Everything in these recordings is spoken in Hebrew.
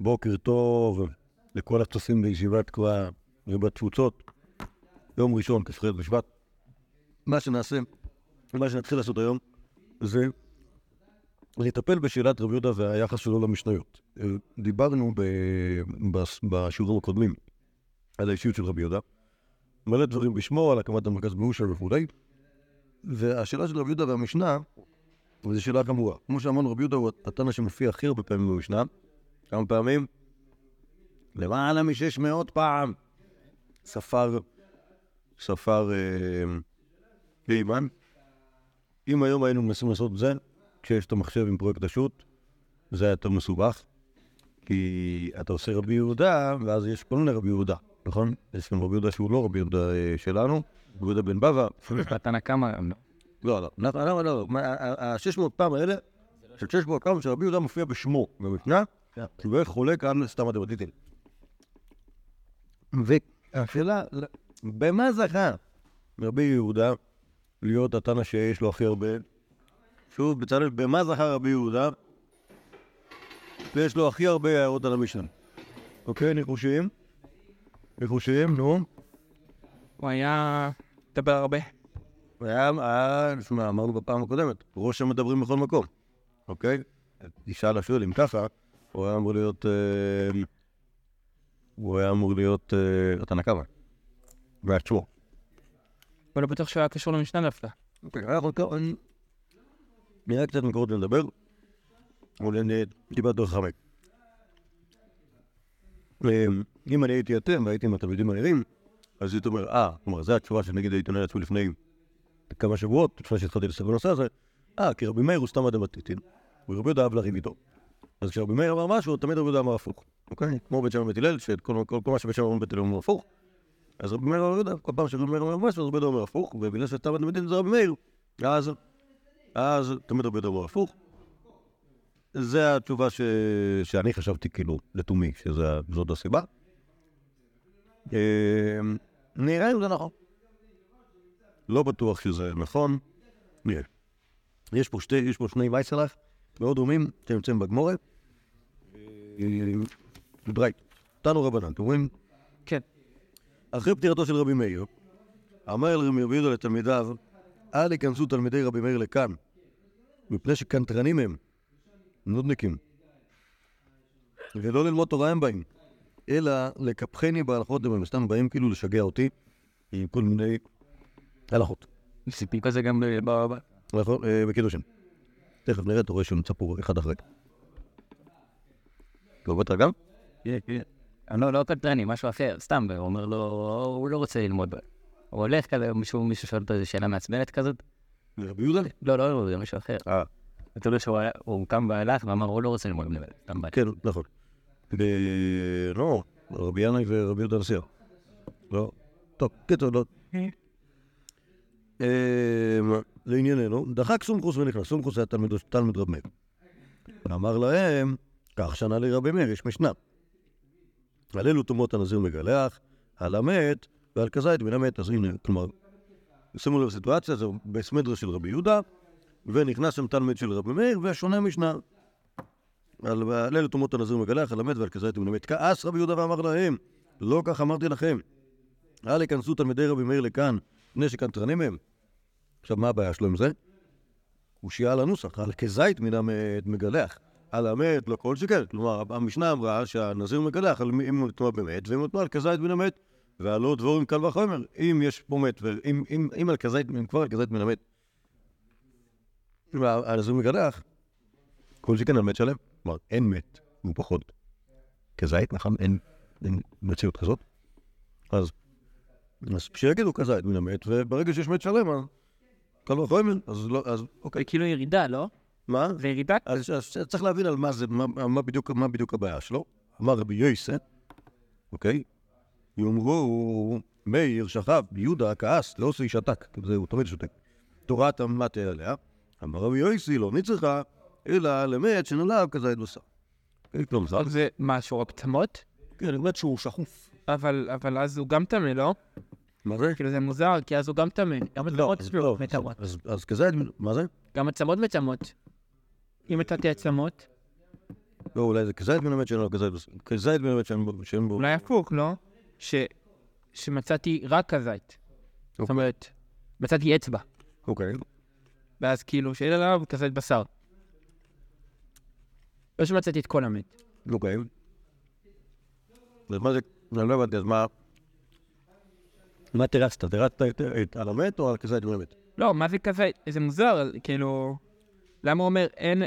בוקר טוב לכל הצופים בישיבת כהה ובתפוצות. יום ראשון, כ"ח בשבט. מה שנעשה, מה שנתחיל לעשות היום, זה לטפל בשאלת רבי יהודה והיחס שלו למשניות. דיברנו ב... בשיעורים הקודמים על האישיות של רבי יהודה, מלא דברים בשמו, על הקמת המרכז מאושר וכולי, והשאלה של רבי יהודה והמשנה, וזו שאלה חמורה. כמו שאמרנו, רבי יהודה הוא התנא שמופיע הכי הרבה פעמים במשנה. כמה פעמים? למעלה משש מאות פעם. ספר, ספר אה, קיימן. אם היום היינו מנסים לעשות את זה, כשיש את המחשב עם פרויקט השו"ת, זה היה יותר מסובך. כי אתה עושה רבי יהודה, ואז יש כל מיני רבי יהודה, נכון? יש גם רבי יהודה שהוא לא רבי יהודה אה, שלנו, רבי יהודה בן בבא, התנא קמא, לא, לא, לא, לא, לא, ה-600 פעם האלה, של 600 פעם שרבי יהודה מופיע בשמו במשנה, הוא בערך חולק על סתם הדמטיטים. והשאלה, במה זכה רבי יהודה להיות התנא שיש לו הכי הרבה? שוב, בצלאל, במה זכה רבי יהודה ויש לו הכי הרבה הערות על המשנה? אוקיי, ניחושים? ניחושים, נו. הוא היה מדבר הרבה. היה, היה, תשמע, אמרנו בפעם הקודמת, ראש המדברים בכל מקום, אוקיי? תשאל השואל, אם ככה, הוא היה אמור להיות... אה, הוא היה אמור להיות אה, התנא קמא. בעצמו. אבל לא בטוח שהוא היה קשור למשנה דווקא. אוקיי, אנחנו כאן... נראה קצת מקורות ונדבר. אולי טיפה דרך חמק. אה, אם אני הייתי אתם והייתי עם התלמידים הערים, אז הייתי אומר, אה, כלומר, זו התשובה שנגיד הייתי עונה לעצמי לפני כמה שבועות, לפני שהתחלתי לספר בנושא הזה, אה, כי רבי מאיר הוא סתם אדם עתיתין, ורבי יהודה אהב לריב איתו. אז כשרבי מאיר אמר משהו, תמיד רבי יהודה אמר הפוך, אוקיי? כמו בית שמאי ובית הלל, שכל כל- כל מה שבית שמאי ובית הלל אומר הפוך. אז רבי מאיר אמר יהודה, כל פעם שרבי מאיר אומר משהו, אז רבי יהודה אומר הפוך, ובגלל שסתם אדם עתיתין זה רבי מאיר, אז, אז תמיד רבי יהודה אומר הפוך. זה התשובה ש... שאני חשבתי, כאילו, לתומי, שזאת הסיבה. אה, נראה אם זה נכון. לא בטוח שזה נכון. נראה. יש פה, שני וייסלח מאוד דומים שנמצאים בגמורה. דרייט, תנו רבנן, אתם רואים? כן. אחרי פטירתו של רבי מאיר, אמר אל רבי יהודה לתלמידיו, אל ייכנסו תלמידי רבי מאיר לכאן, מפני שקנטרנים הם, נודניקים, ולא ללמוד תורה הם באים, אלא לקפחני בהלכות הם סתם באים כאילו לשגע אותי עם כל מיני הלכות. סיפי כזה גם. ב- נכון, אה, בקידושין. תכף נראה, אתה רואה שהוא נמצא פה אחד אחרי. עובד גם? לא, לא קנטרני, משהו אחר, סתם, הוא אומר לו, הוא לא רוצה ללמוד. הוא הולך כזה, מישהו מישהו שואל אותו איזו שאלה מעצבנת כזאת? רבי יהודה? לא, לא, לא, זה משהו אחר. אה, אתה יודע שהוא קם והלך ואמר, הוא לא רוצה ללמוד, סתם בא. כן, נכון. לא, רבי ינאי ורבי יהודה הנשיא. לא. טוב, קיצור, לא. אמ, לענייננו, דחק סומכוס ונכנס. סומכוס היה תלמיד תלמיד רב מאיר. ואמר להם, כך שנה לרבי מאיר, יש משנה. על אלו תומות הנזיר מגלח, על המת ועל כזית מן המת. אז הנה, כלומר, שימו לב לסיטואציה, זה בסמדרה של רבי יהודה, ונכנס שם תלמיד של רבי מאיר, והשונה משנה. על על אלה תומות הנזיר מגלח, על המת ועל כזית מן המת. כעס רבי יהודה ואמר להם, לא כך אמרתי לכם. אל ייכנסו תלמידי רבי מאיר לכאן, מפני שקנטרנים הם. עכשיו, מה הבעיה שלו עם זה? קושייה על הנוסח, על כזית מן המת מגלח. על המת לא כל שכן. כלומר, המשנה אמרה שהנזיר מגלח על אם הוא נטמע במת, ואם הוא נטמע על כזית מן המת, והלא דבורים קל וחומר. אם יש פה מת, ואם אם, אם על כזית, אם כבר על כזית מן המת, הנזיר מגלח, כל שכן על מת שלם. כלומר, אין מת, הוא פחות כזית, נכון? אין, אין מציאות כזאת. אז, אז שיגידו כזית מן המת, וברגע שיש מת שלם, קל וחומר, אז לא, אז אוקיי. זה כאילו ירידה, לא? מה? זה ירידה? אז, אז צריך להבין על מה זה, מה, מה, בדיוק, מה בדיוק הבעיה שלו. אמר רבי יויסה, אוקיי? יאמרו, מאיר שכב, יהודה כעס, לא עושה שתק, זה הוא תמיד שותק. תורת המטה עליה, אמר רבי יויסי, לא נצרכה, אלא למת שנולד כזית בשר. זה מה, שהוא הפטמות? כן, באמת שהוא שחוף. אבל אז הוא גם טמא, לא? מה זה? כאילו זה מוזר, כי אז הוא גם טמא. גם עצמות אז שלו לא, מטמאות. אז- אז כזית, מה זה? גם עצמות מטמאות. אם נתתי עצמות, לא, אולי זה כזית המת שאין לו כזית, כזית מן המת שאין בו-. אולי הפוך, לא? ש... שמצאתי רק כזית. זאת אוקיי. אומרת, מצאתי אצבע, אוקיי. ואז כאילו שאין עליו כזית בשר. לא שמצאתי את כל המת. אוקיי. אז מה זה, אני לא הבנתי, אז מה... מה את- את- על המת או על כזית המת? לא, מה זה כזית? זה מוזר, כאילו... למה הוא אומר אין...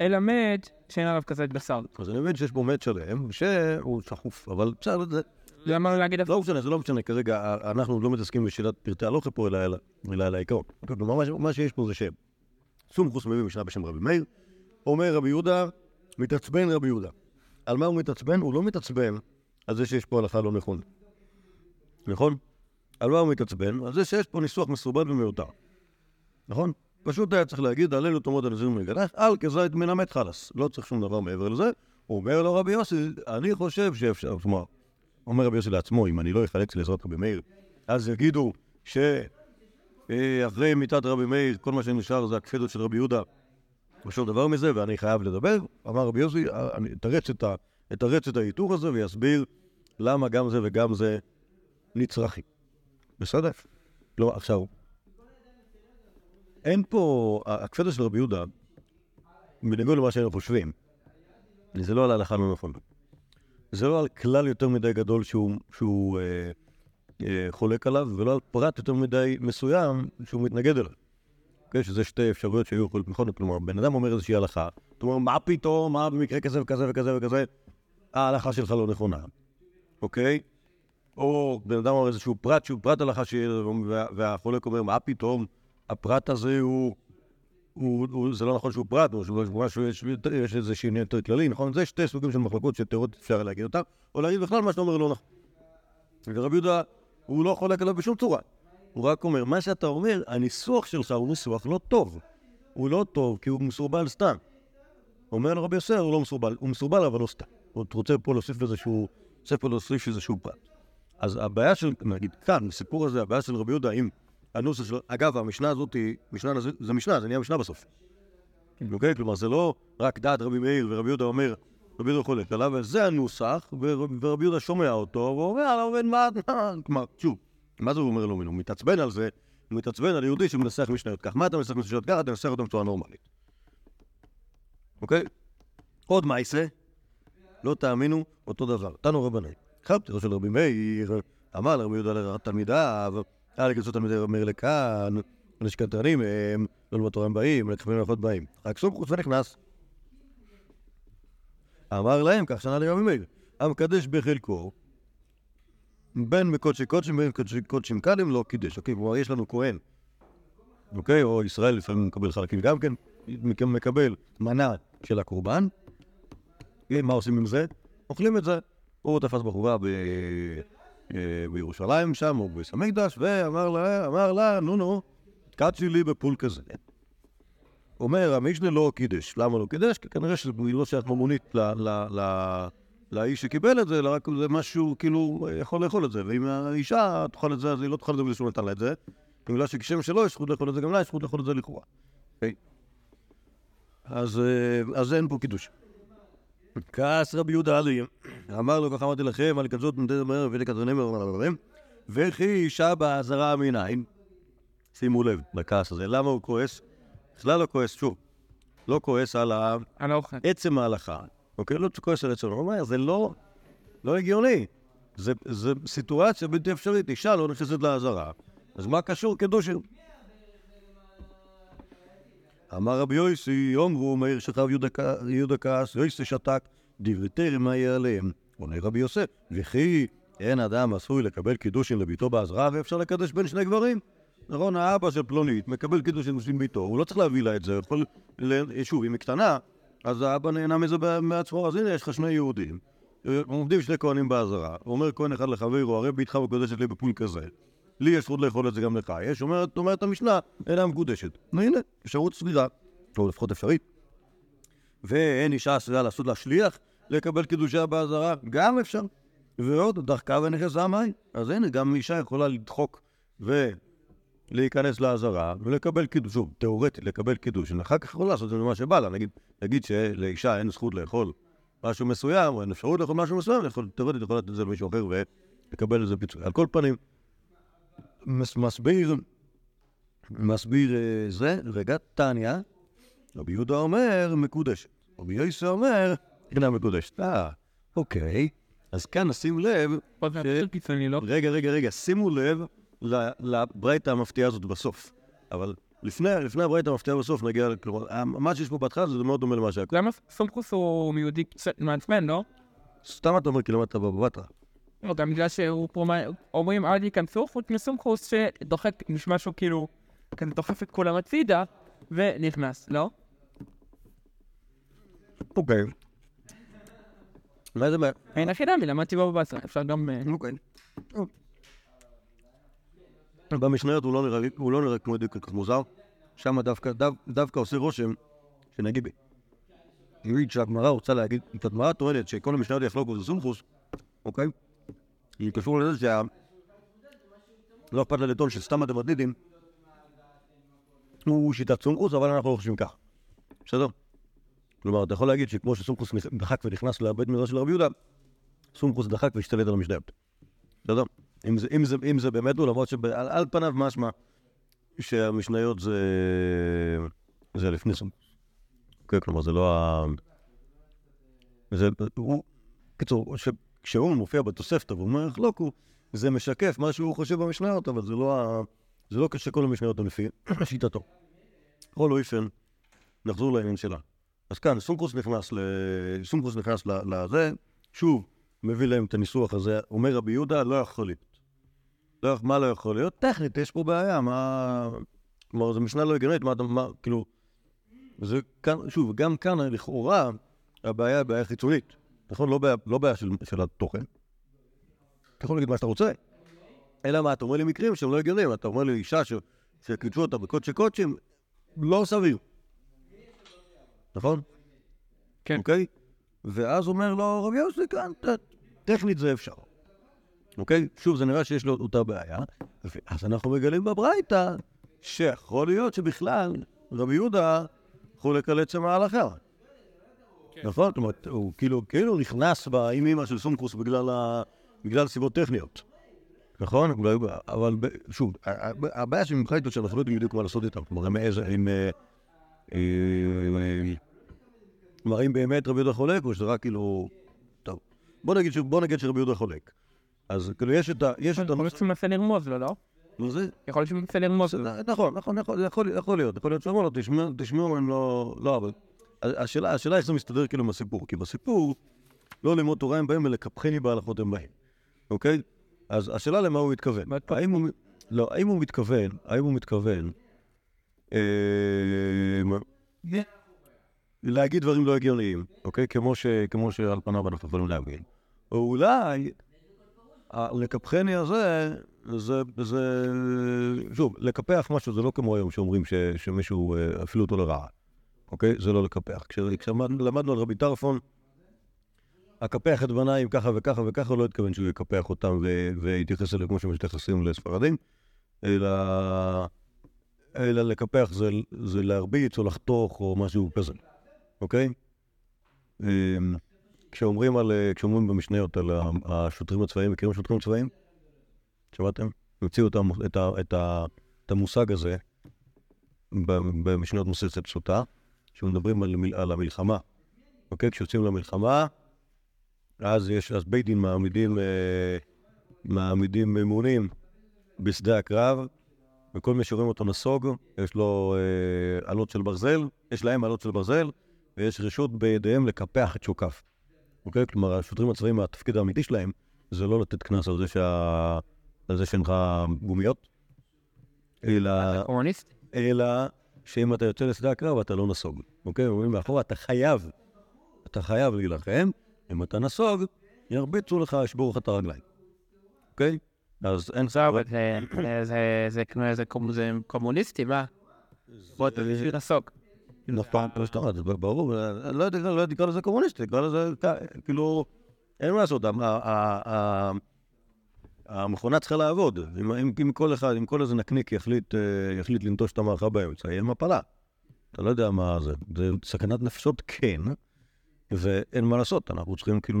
אלא מת שאין עליו כזית בשר? אז אני מבין שיש פה מת שלם, שהוא שחוף, אבל בסדר, זה למה לא להגיד לא משנה, זה לא משנה, כרגע אנחנו לא מתעסקים בשאלת פרטי הלוכה פה, אלא- על העיקרון. כלומר, מה שיש פה זה שסומכוס מביא משנה בשם רבי מאיר, אומר רבי יהודה, מתעצבן רבי יהודה. על מה הוא מתעצבן? הוא לא מתעצבן על זה שיש פה הלכה לא נכונה. נכון? על מה הוא מתעצבן? על זה שיש פה ניסוח מסורבל ומיותר. נכון? פשוט היה צריך להגיד, עלינו תומות הנזיר מגנח, על כזית מן המת חלאס. לא צריך שום דבר מעבר לזה. אומר לו רבי יוסי, אני חושב שאפשר, כלומר, אומר רבי יוסי לעצמו, אם אני לא אחלק לעזרת רבי מאיר, אז יגידו שאחרי מיתת רבי מאיר, כל מה שנשאר זה הכפדות של רבי יהודה, ושום דבר מזה, ואני חייב לדבר. אמר רבי יוסי, "אה, אתרץ את, ה- אתרץ את ההיתוך הזה ויסביר למה גם זה וגם זה נצרכים. בסדר? לא, עכשיו, אין פה, הכפדות של רבי יהודה, בניגוד למה שהיינו חושבים, זה לא על ההלכה לא נכונה. זה לא על כלל יותר מדי גדול שהוא, שהוא אה, אה, חולק עליו, ולא על פרט יותר מדי מסוים שהוא מתנגד אליו. כן, שזה שתי אפשרויות שהיו יכולות נכונות. כלומר, בן אדם אומר איזושהי הלכה, אתה אומר, מה פתאום, מה במקרה כזה וכזה וכזה וכזה, ההלכה שלך לא נכונה, אוקיי? או בן אדם אומר איזשהו פרט שהוא פרט הלכה, והחולק אומר, מה פתאום, הפרט הזה הוא... הוא, הוא, זה לא נכון שהוא פרט, או שהוא משהו, יש, יש איזה עניין יותר כללי, נכון? זה שתי סוגים של מחלקות שתיאורטית אפשר להגיד אותם, או להגיד בכלל מה שאתה אומר לא נכון. ורבי יהודה, הוא לא חולק עליו בשום צורה. הוא רק אומר, מה שאתה אומר, הניסוח שלך הוא ניסוח לא טוב. הוא לא טוב כי הוא מסורבל סתם. אומר לרבי יוסר, הוא לא מסורבל, הוא מסורבל אבל לא סתם. הוא רוצה פה להוסיף איזשהו, רוצה פה להוסיף איזשהו פרט. אז הבעיה של, נגיד כאן, בסיפור הזה, הבעיה של רבי יהודה עם הנוסח שלו, אגב, המשנה הזאת היא, משנה, זה, זה משנה, זה נהיה משנה בסוף. אוקיי? כלומר, זה לא רק דעת רבי מאיר ורבי יהודה אומר, רבי יהודה חולק עליו, וזה הנוסח, ורבי יהודה שומע אותו, ואומר, עובד מה... כלומר, שוב, מה זה הוא אומר לו? הוא מתעצבן על זה, הוא מתעצבן על יהודי שמנסח משניות כך. מה אתה מנסח משניות ככה? אתה מנסח אותם בצורה נורמלית. אוקיי? עוד מעשה, לא תאמינו, אותו דבר. תנו רבני. חבתרו של רבי מאיר, אמר לרבי יהודה לתלמידיו, אל יגלצו תלמידי מאיר לכאן, נשקנטרנים הם, לא לבטור הם באים, לכוונים ללכות באים. רק סום חוץ ונכנס. אמר להם, כך שנה לרבי מאיר, המקדש בחלקו, בין מקודשי קודשים בין קודשי קודשים קלים לא קידש. אוקיי, כלומר יש לנו כהן, אוקיי, או ישראל לפעמים מקבל חלקים גם כן, מקבל מנה של הקורבן. אה, מה עושים עם זה? אוכלים את זה. הוא תפס בחורה ב... אה, בירושלים שם, או בבית המקדש, ואמר לה, אמר לה, נו נו, קצ'י לי בפול כזה. אומר, המשנה לא קידש. למה לא קידש? כי כנראה שזה לא שייך ממונית לאיש שקיבל את זה, אלא רק זה משהו, כאילו, יכול לאכול את זה. ואם האישה תאכל את זה, אז היא לא תאכל את זה בגלל שהוא נתן לה את זה. בגלל שכשם שלו יש זכות לאכול את זה, גם לה יש זכות לאכול את זה לכאורה. אוקיי? אה, אז אין פה קידוש. כעס רבי יהודה עלי, אמר לו, כך אמרתי לכם, על כזאת נותן מהר ולכזוני מהר, וכי אישה באזהרה מנין? שימו לב לכעס הזה. למה הוא כועס? בכלל לא כועס, שוב, לא כועס על. עצם ההלכה, אוקיי? לא כועס על עצם ההלכה, זה לא, לא הגיוני. זה, זה סיטואציה בלתי אפשרית, אישה לא נכנסת לאזהרה, אז מה קשור קדושים? אמר רבי יויסי, יאמרו מאיר שכב יהודה כעס, יויסי שתק, דברי תרם מה יהיה עליהם. עונה רבי יוסף, וכי אין אדם עשוי לקבל קידושין לביתו באזהרה ואפשר לקדש בין שני גברים? נכון, האבא של פלונית מקבל קידושין בשביל ביתו, הוא לא צריך להביא לה את זה, יכול, שוב, אם היא קטנה, אז האבא נהנה מזה מעצמו, אז הנה יש לך שני יהודים, עומדים שני כהנים הוא אומר כהן אחד לחברו, הרי ביתך מקודשת לי בפול כזה, לי יש זכות לאכול את זה גם לך, יש, אומרת, אומרת המשנה, אינה מקודשת. והנה, אפשרות סבירה, או לפחות אפשרית. ואין אישה עשויה לעשות לה שליח לקבל קידושיה באזהרה, גם אפשר. ועוד, דחקה ונכנסה מים. אז הנה, גם אישה יכולה לדחוק ולהיכנס לאזהרה ולקבל קידוש, שוב, תאורטית, לקבל קידוש. אחר כך יכולה לעשות את זה מה שבא לה. נגיד, נגיד שלאישה אין זכות לאכול משהו מסוים, או אין אפשרות לאכול משהו מסוים, תיאורטית יכול לתת את זה למישהו אחר ולקבל איזה פיצוי. על כל פנים, מסביר, מסביר אה, זה, רגע, טניה, רבי יהודה אומר מקודשת, רבי יוסי אומר אינה מקודשת. אה, אוקיי, אז כאן נשים לב, לא? רגע, רגע, רגע, שימו לב לברייתא המפתיעה הזאת בסוף. אבל לפני, לפני הברייתא המפתיעה בסוף נגיע, כלומר, מה שיש פה בהתחלה זה מאוד דומה למה שהיה. למה סומכוס הוא מיהודי קצת מעצבן, לא? סתם אתה אומר כי למדת בבא בתרא. לא, גם בגלל שהוא מה- אומרים אל ייכנסו, חוץ מסומכוס שדוחק, נשמע שהוא כאילו, כזה דוחף את כולם הצידה, ונכנס, לא? אוקיי. מה זה בעיה? אין הכי דמי, למדתי בבא בתרא, אפשר גם... אה, אוקיי. במשניות הוא לא נראה, הוא לא נראה כמו יהודי כל כך מוזר. שם דווקא, דו, דווקא עושה רושם שנגיד, נגיד שהגמרא רוצה להגיד, את הגמרא טוענת שכל המשניות יחלוקו זה סומכוס, אוקיי? היא קשור לזה שה... לא אכפת לה לטעון שסתם אתם מדלידים, הוא שיטת סומכוס, אבל אנחנו לא חושבים כך. בסדר? כלומר, אתה יכול להגיד שכמו שסומכוס דחק ונכנס לבית מדרש של רבי יהודה, סומכוס דחק והשתלט על המשניות. בסדר? אם זה, אם זה, אם זה באמת הוא, למרות שעל על פניו משמע שהמשניות זה, זה לפני סומכוס. כן, כלומר, זה לא ה... זה, הוא, קיצור, כשהוא מופיע בתוספתא והוא אומר חלוקו, זה משקף מה שהוא חושב במשניות, אבל זה לא, ה... זה לא כשכל המשניות הן לפי שיטתו. בכל אופן, נחזור לעניין שלה. אז כאן, סומכוס נכנס, ל... סומכוס נכנס לזה, שוב, מביא להם את הניסוח הזה, אומר רבי יהודה, לא יכול להיות. לא, מה לא יכול להיות? טכנית, יש פה בעיה, מה... כלומר, זו משנה לא הגיונית, מה אתה, מה, כאילו... זה כאן, שוב, גם כאן, לכאורה, הבעיה היא בעיה חיצונית. נכון? לא בעיה, לא בעיה של, של התוכן. אתה יכול להגיד מה שאתה רוצה. אלא מה, אתה אומר לי מקרים שהם לא הגיוניים. אתה אומר לי אישה ש- שקידשו אותה בקודשי קודשים, לא סביר. נכון? כן. אוקיי? ואז אומר לו רבי יוסי, כאן, טכנית זה אפשר. אוקיי? שוב, זה נראה שיש לו אותה בעיה. ואז אנחנו מגלים בברייתא שיכול להיות שבכלל רבי יהודה חולק על עצם ההלכה. נכון? זאת אומרת, הוא כאילו, כאילו נכנס באימא של סומקוס בגלל, ה... סיבות טכניות. נכון? אולי, אבל שוב, ה- ה- הבעיה שממך איתו שאנחנו לא יודעים בדיוק מה לעשות איתם. כלומר, עם איזה, עם... אה, אה, אה, כלומר, אם באמת רבי יהודה חולק, או שזה רק כאילו... טוב. בוא נגיד, ש... בוא נגיד שרבי יהודה חולק. אז כאילו, יש את ה... יש את יכול להיות. שהוא מנסה לרמוז לו, לא? מה זה? יכול להיות שהוא מנסה לרמוז לו. נכון, נכון, יכול, להיות, יכול להיות שאמרו לו, תשמעו, הם לא, לא, אבל... השאלה, השאלה איך זה מסתדר כאילו עם הסיפור, כי בסיפור, לא ללמוד תורה הם באים ולקפחני בהלכות הם באים, אוקיי? אז השאלה למה הוא מתכוון. האם הוא, לא, האם הוא מתכוון, האם הוא מתכוון, אה, להגיד דברים לא הגיוניים, אוקיי? כמו, ש, כמו שעל פניו אנחנו יכולים להבין. או אולי, הלקפחני הזה, זה, זה, שוב, לקפח משהו זה לא כמו היום שאומרים שמישהו, אה, אפילו אותו לרעה, אוקיי? זה לא לקפח. כש- כשלמדנו על רבי טרפון, אקפח את בניי ככה וככה וככה, לא התכוון שהוא יקפח אותם ויתייחס אליהם כמו שמתייחסים לספרדים, אלא, אלא לקפח זה, זה להרביץ או לחתוך או משהו כזה, אוקיי? אמ, כשאומרים, על, כשאומרים במשניות על השוטרים הצבאיים, מכירים שוטרים צבאיים? שמעתם? המציאו את, את, את, את המושג הזה במשניות מסכת סוטה, שמדברים על, על המלחמה. אוקיי? כשיוצאים למלחמה, אז יש, אז בית דין מעמידים, אה, מעמידים ממונים בשדה הקרב, וכל מי שרואים אותו נסוג, יש לו אה, עלות של ברזל, יש להם עלות של ברזל, ויש רשות בידיהם לקפח את שוקיו. אוקיי? כלומר, השוטרים הצבאיים, התפקיד האמיתי שלהם, זה לא לתת קנס על זה שה... על זה שאין לך גומיות, אלא? אלא שאם אתה יוצא לשדה הקרב אתה לא נסוג. אוקיי? אומרים מאחורה, אתה חייב, אתה חייב להילחם, אם אתה נסוג, ירביצו לך, ישברו לך את הרגליים. אוקיי? אז אין אבל זה- קומוניסטי, מה? בוא, בשביל נסוג. נכון, ברור, אני לא יודע לא לקרוא לזה קומוניסטי, לקרוא לזה, כאילו, אין מה לעשות, המכונה צריכה לעבוד. אם- אם אם כל אחד, אם כל איזה נקניק יחליט אה, יחליט לנטוש את המערכה באמצע, יהיה מפלה. אתה לא יודע מה זה. זה סכנת נפשות, כן, ואין מה לעשות, אנחנו צריכים כאילו,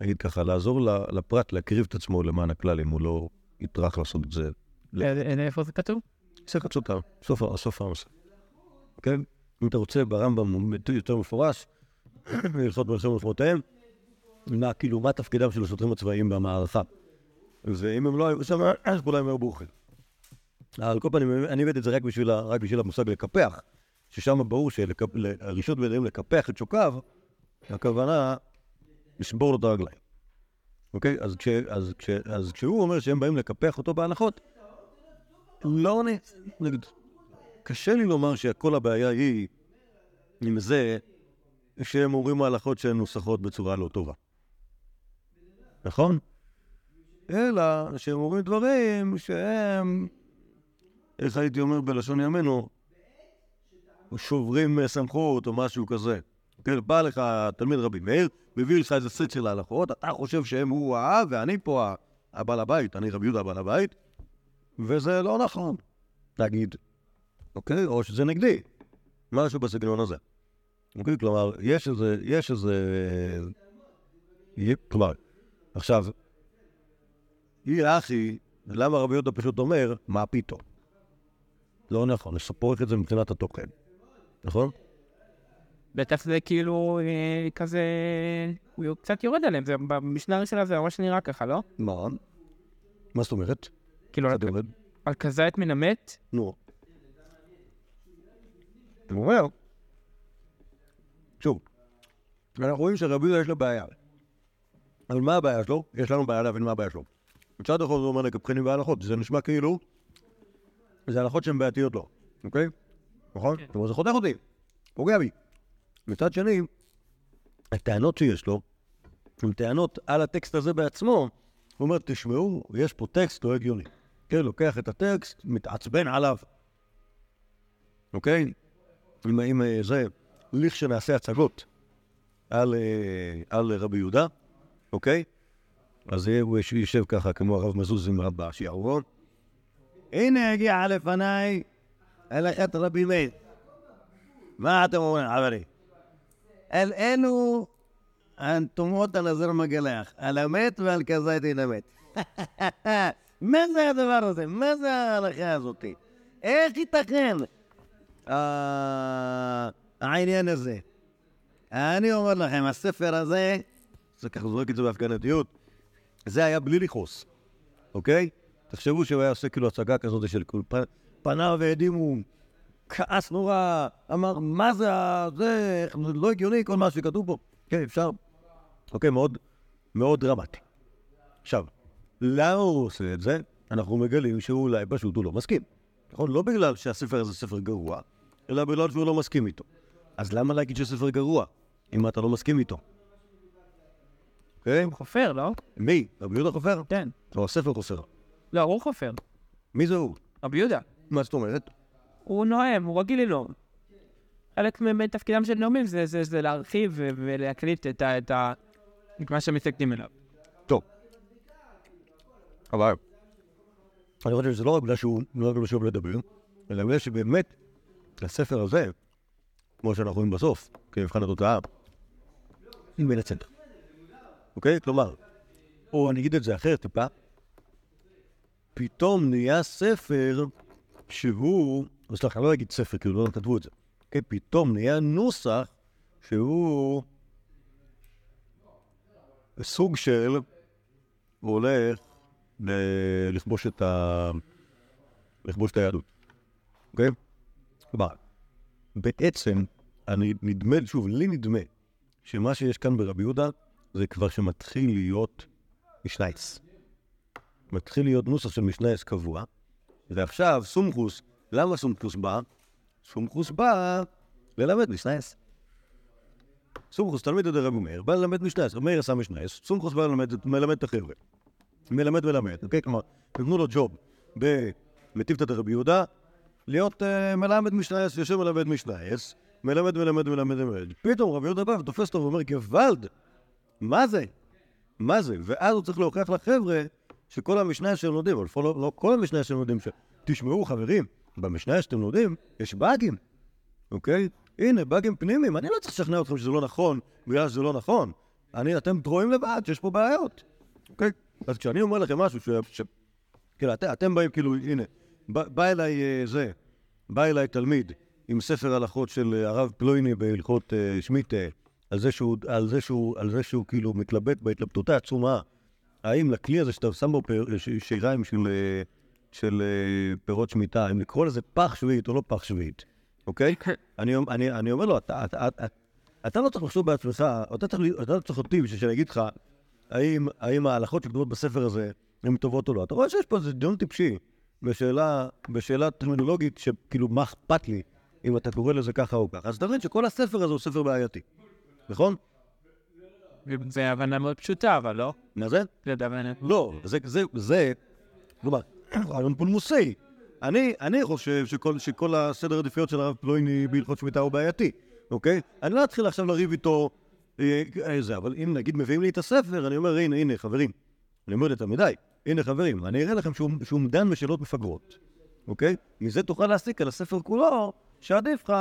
נגיד ככה, לעזור לפרט להקריב את עצמו למען הכלל, אם הוא לא יטרח לעשות את זה. אה, איפה זה כתוב? סוף ה- סוף המסכת. כן? אם אתה רוצה, ברמב"ם הוא יותר מפורש, בהלכות מלחמת מלחמותיהם, מה כאילו, מה תפקידם של השוטרים הצבאיים במערכה. ואם הם לא היו שם, אז כולם היו ברוכים. על כל פנים, אני הבאתי את זה רק בשביל, רק בשביל המושג לקפח, ששם ברור שהרשות בידיהם לקפח את שוקיו, הכוונה לשבור לו את הרגליים. אוקיי? אז, כש, אז, כש, אז כשהוא אומר שהם באים לקפח אותו בהנחות, לא אני, נגיד, קשה לי לומר שכל הבעיה היא עם זה שהם אומרים ההלכות שהן נוסחות בצורה לא טובה. נכון? אלא שהם אומרים דברים שהם, איך הייתי אומר בלשון ימינו, שוברים סמכות או משהו כזה. כן, בא לך תלמיד רבי מאיר, מביא לך איזה סט של ההלכות, אתה חושב שהם הוא האב ואני פה הבעל הבית, אני רבי יהודה הבעל הבית, וזה לא נכון, נגיד, אוקיי? או שזה נגדי, משהו בסגנון הזה. אוקיי? כלומר, יש איזה, יש איזה... יהיה- כלומר, עכשיו, היא אחי, למה רבי יהודה פשוט אומר, מה פתאום? לא נכון, לספורך את זה מבחינת התוכן, נכון? בטח זה כאילו אה, כזה, הוא קצת יורד עליהם, זה במשנה הראשונה זה ממש נראה ככה, לא? מה? מה זאת אומרת? כאילו, על- כזית מן המת, נו. הוא אומר, שוב, אנחנו רואים שרבי יהודה יש לו בעיה. אבל מה הבעיה שלו? יש לנו בעיה להבין מה הבעיה שלו. מצד אחד הוא אומר לקפחנים בהלכות, זה נשמע כאילו זה הלכות שהן בעייתיות לו, אוקיי? נכון? זאת אומרת, זה חותך אותי, פוגע בי. מצד שני, הטענות שיש לו, הן טענות על הטקסט הזה בעצמו, הוא אומר, תשמעו, יש פה טקסט לא הגיוני. כן, לוקח את הטקסט, מתעצבן עליו, אוקיי? עם, עם אה, זה, לכשנעשה הצגות על, אה, על רבי יהודה, אוקיי? אז הוא יושב ככה כמו הרב מזוז עם רב שיערון. הנה הגיע לפניי הלכת רבי מאיר. מה אתם אומרים, חברים? על אלו התומות הנזר מגלח, על המת ועל כזית אין המת. מה זה הדבר הזה? מה זה ההלכה הזאת? איך ייתכן אה, העניין הזה? אני אומר לכם, הספר הזה, זה ככה זורק את זה בהפגנתיות, זה היה בלי לכעוס, אוקיי? תחשבו שהוא היה עושה כאילו הצגה כזאת של כאילו פניו והדימו, כעס נורא, אמר, מה זה, זה לא הגיוני כל מה שכתוב פה. כן, אפשר. אוקיי, מאוד, מאוד דרמטי. עכשיו, למה הוא עושה את זה? אנחנו מגלים שאולי פשוט הוא לא מסכים. נכון? לא בגלל שהספר הזה ספר גרוע, אלא בגלל שהוא לא מסכים איתו. אז למה להגיד שספר גרוע, אם אתה לא מסכים איתו? הוא חופר, לא? מי? רבי יהודה חופר? כן. או הספר חופר. לא, הוא חופר. מי זה הוא? רבי יהודה. מה זאת אומרת? הוא נואם, הוא רגיל לנאום. חלק מתפקידם של נאומים זה, זה, זה להרחיב ולהקליט את, ה, את, ה, את מה שמתנגדים אליו. טוב. אבל אני חושב שזה לא רק בגלל שהוא לא רק בגלל לדבר, אלא בגלל שבאמת הספר הזה, כמו שאנחנו רואים בסוף, כמבחן התוצאה, בין הצדק. אוקיי? כלומר, או אני אגיד את זה אחרת טיפה, פתאום נהיה ספר שהוא, סליחה, אני לא אגיד ספר, כאילו לא כתבו את זה, אוקיי? פתאום נהיה נוסח שהוא סוג של הוא הולך לכבוש את ה... לכבוש את היהדות, אוקיי? כלומר, בעצם, אני נדמה, שוב, לי נדמה שמה שיש כאן ברבי יהודה זה כבר שמתחיל להיות משנייס. מתחיל להיות נוסח של משנייס קבוע, ועכשיו סומכוס, למה סומכוס בא? סומכוס בא ללמד משנייס. סומכוס תלמיד את רבי מאיר, בא ללמד משנייס, רבי מאיר עשה משנייס, סומכוס בא ללמד, מלמד את החבר'ה. מלמד מלמד, אוקיי? כלומר, נתנו לו ג'וב במטיבתא דרבי יהודה, להיות uh, מלמד משנייס, יושב מלמד משנייס, מלמד מלמד מלמד מלמד. פתאום רבי יהודה בא ותופס אותו ואומר, גוואלד, מה זה? מה זה? ואז הוא צריך להוכיח לחבר'ה שכל המשנה שהם לומדים, אבל לפחות לא, לא כל המשנה שהם לומדים, ש... תשמעו חברים, במשנה שאתם לומדים יש באגים, אוקיי? הנה, באגים פנימיים, אני לא צריך לשכנע אתכם שזה לא נכון, בגלל שזה לא נכון. אני, אתם רואים לבד שיש פה בעיות, אוקיי? אז כשאני אומר לכם משהו ש... ש... כאילו, את, אתם באים, כאילו, הנה, בא, בא אליי אה, זה, בא אליי תלמיד עם ספר הלכות של אה, הרב פלויני בהלכות אה, שמיטה, על זה שהוא, על זה שהוא, על זה שהוא כאילו מתלבט בהתלבטות העצומה, האם לכלי הזה שאתה שם בו שיריים של, של פירות שמיטה, אם לקרוא לזה פח שביעית או לא פח שביעית, אוקיי? אני, אני, אני אומר לו, אתה, אתה, אתה, אתה לא צריך לחשוב בעצמך, אתה צריך, אתה לא צריך אותי בשביל שאני אגיד לך האם, האם ההלכות שכתובות בספר הזה הן טובות או לא. אתה רואה שיש פה איזה דיון טיפשי בשאלה, בשאלה טרמינולוגית שכאילו מה אכפת לי אם אתה קורא לזה ככה או ככה. אז אתה מבין שכל הספר הזה הוא ספר בעייתי, נכון? זה הבנה מאוד פשוטה, אבל לא? מה זה? זה הבנה. לא, זה, זה, זה, כלומר, רעיון פולמוסי. אני, אני חושב שכל, שכל הסדר עדיפויות של הרב פלויני בהלכות שמיטה הוא בעייתי, אוקיי? אני לא אתחיל עכשיו לריב איתו אה, אה, זה, אבל אם נגיד מביאים לי את הספר, אני אומר, הנה, הנה, חברים. אני אומר לתלמידיי, הנה חברים, אני אראה לכם שהוא, שהוא דן בשאלות מפגרות, אוקיי? מזה תוכל להסיק על הספר כולו, שעדיף לך,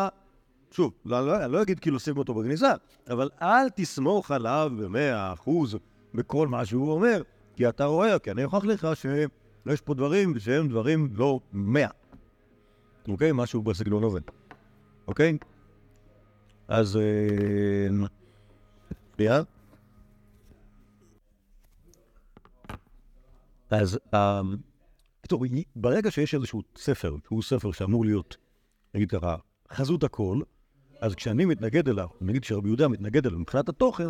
שוב, לא, לא, לא אגיד כאילו שים אותו בגניזה, אבל אל תסמוך עליו במאה אחוז בכל מה שהוא אומר, כי אתה רואה, כי אני אוכח לך שיש פה דברים שהם דברים לא מאה, אוקיי? משהו בסגנון הזה, אוקיי? אז... אה, שנייה. אז אה, בקיצור, ברגע שיש איזשהו ספר, שהוא ספר שאמור להיות, נגיד ככה, חזות הכל, אז כשאני מתנגד אליו, נגיד שרבי יהודה מתנגד אליו מבחינת התוכן,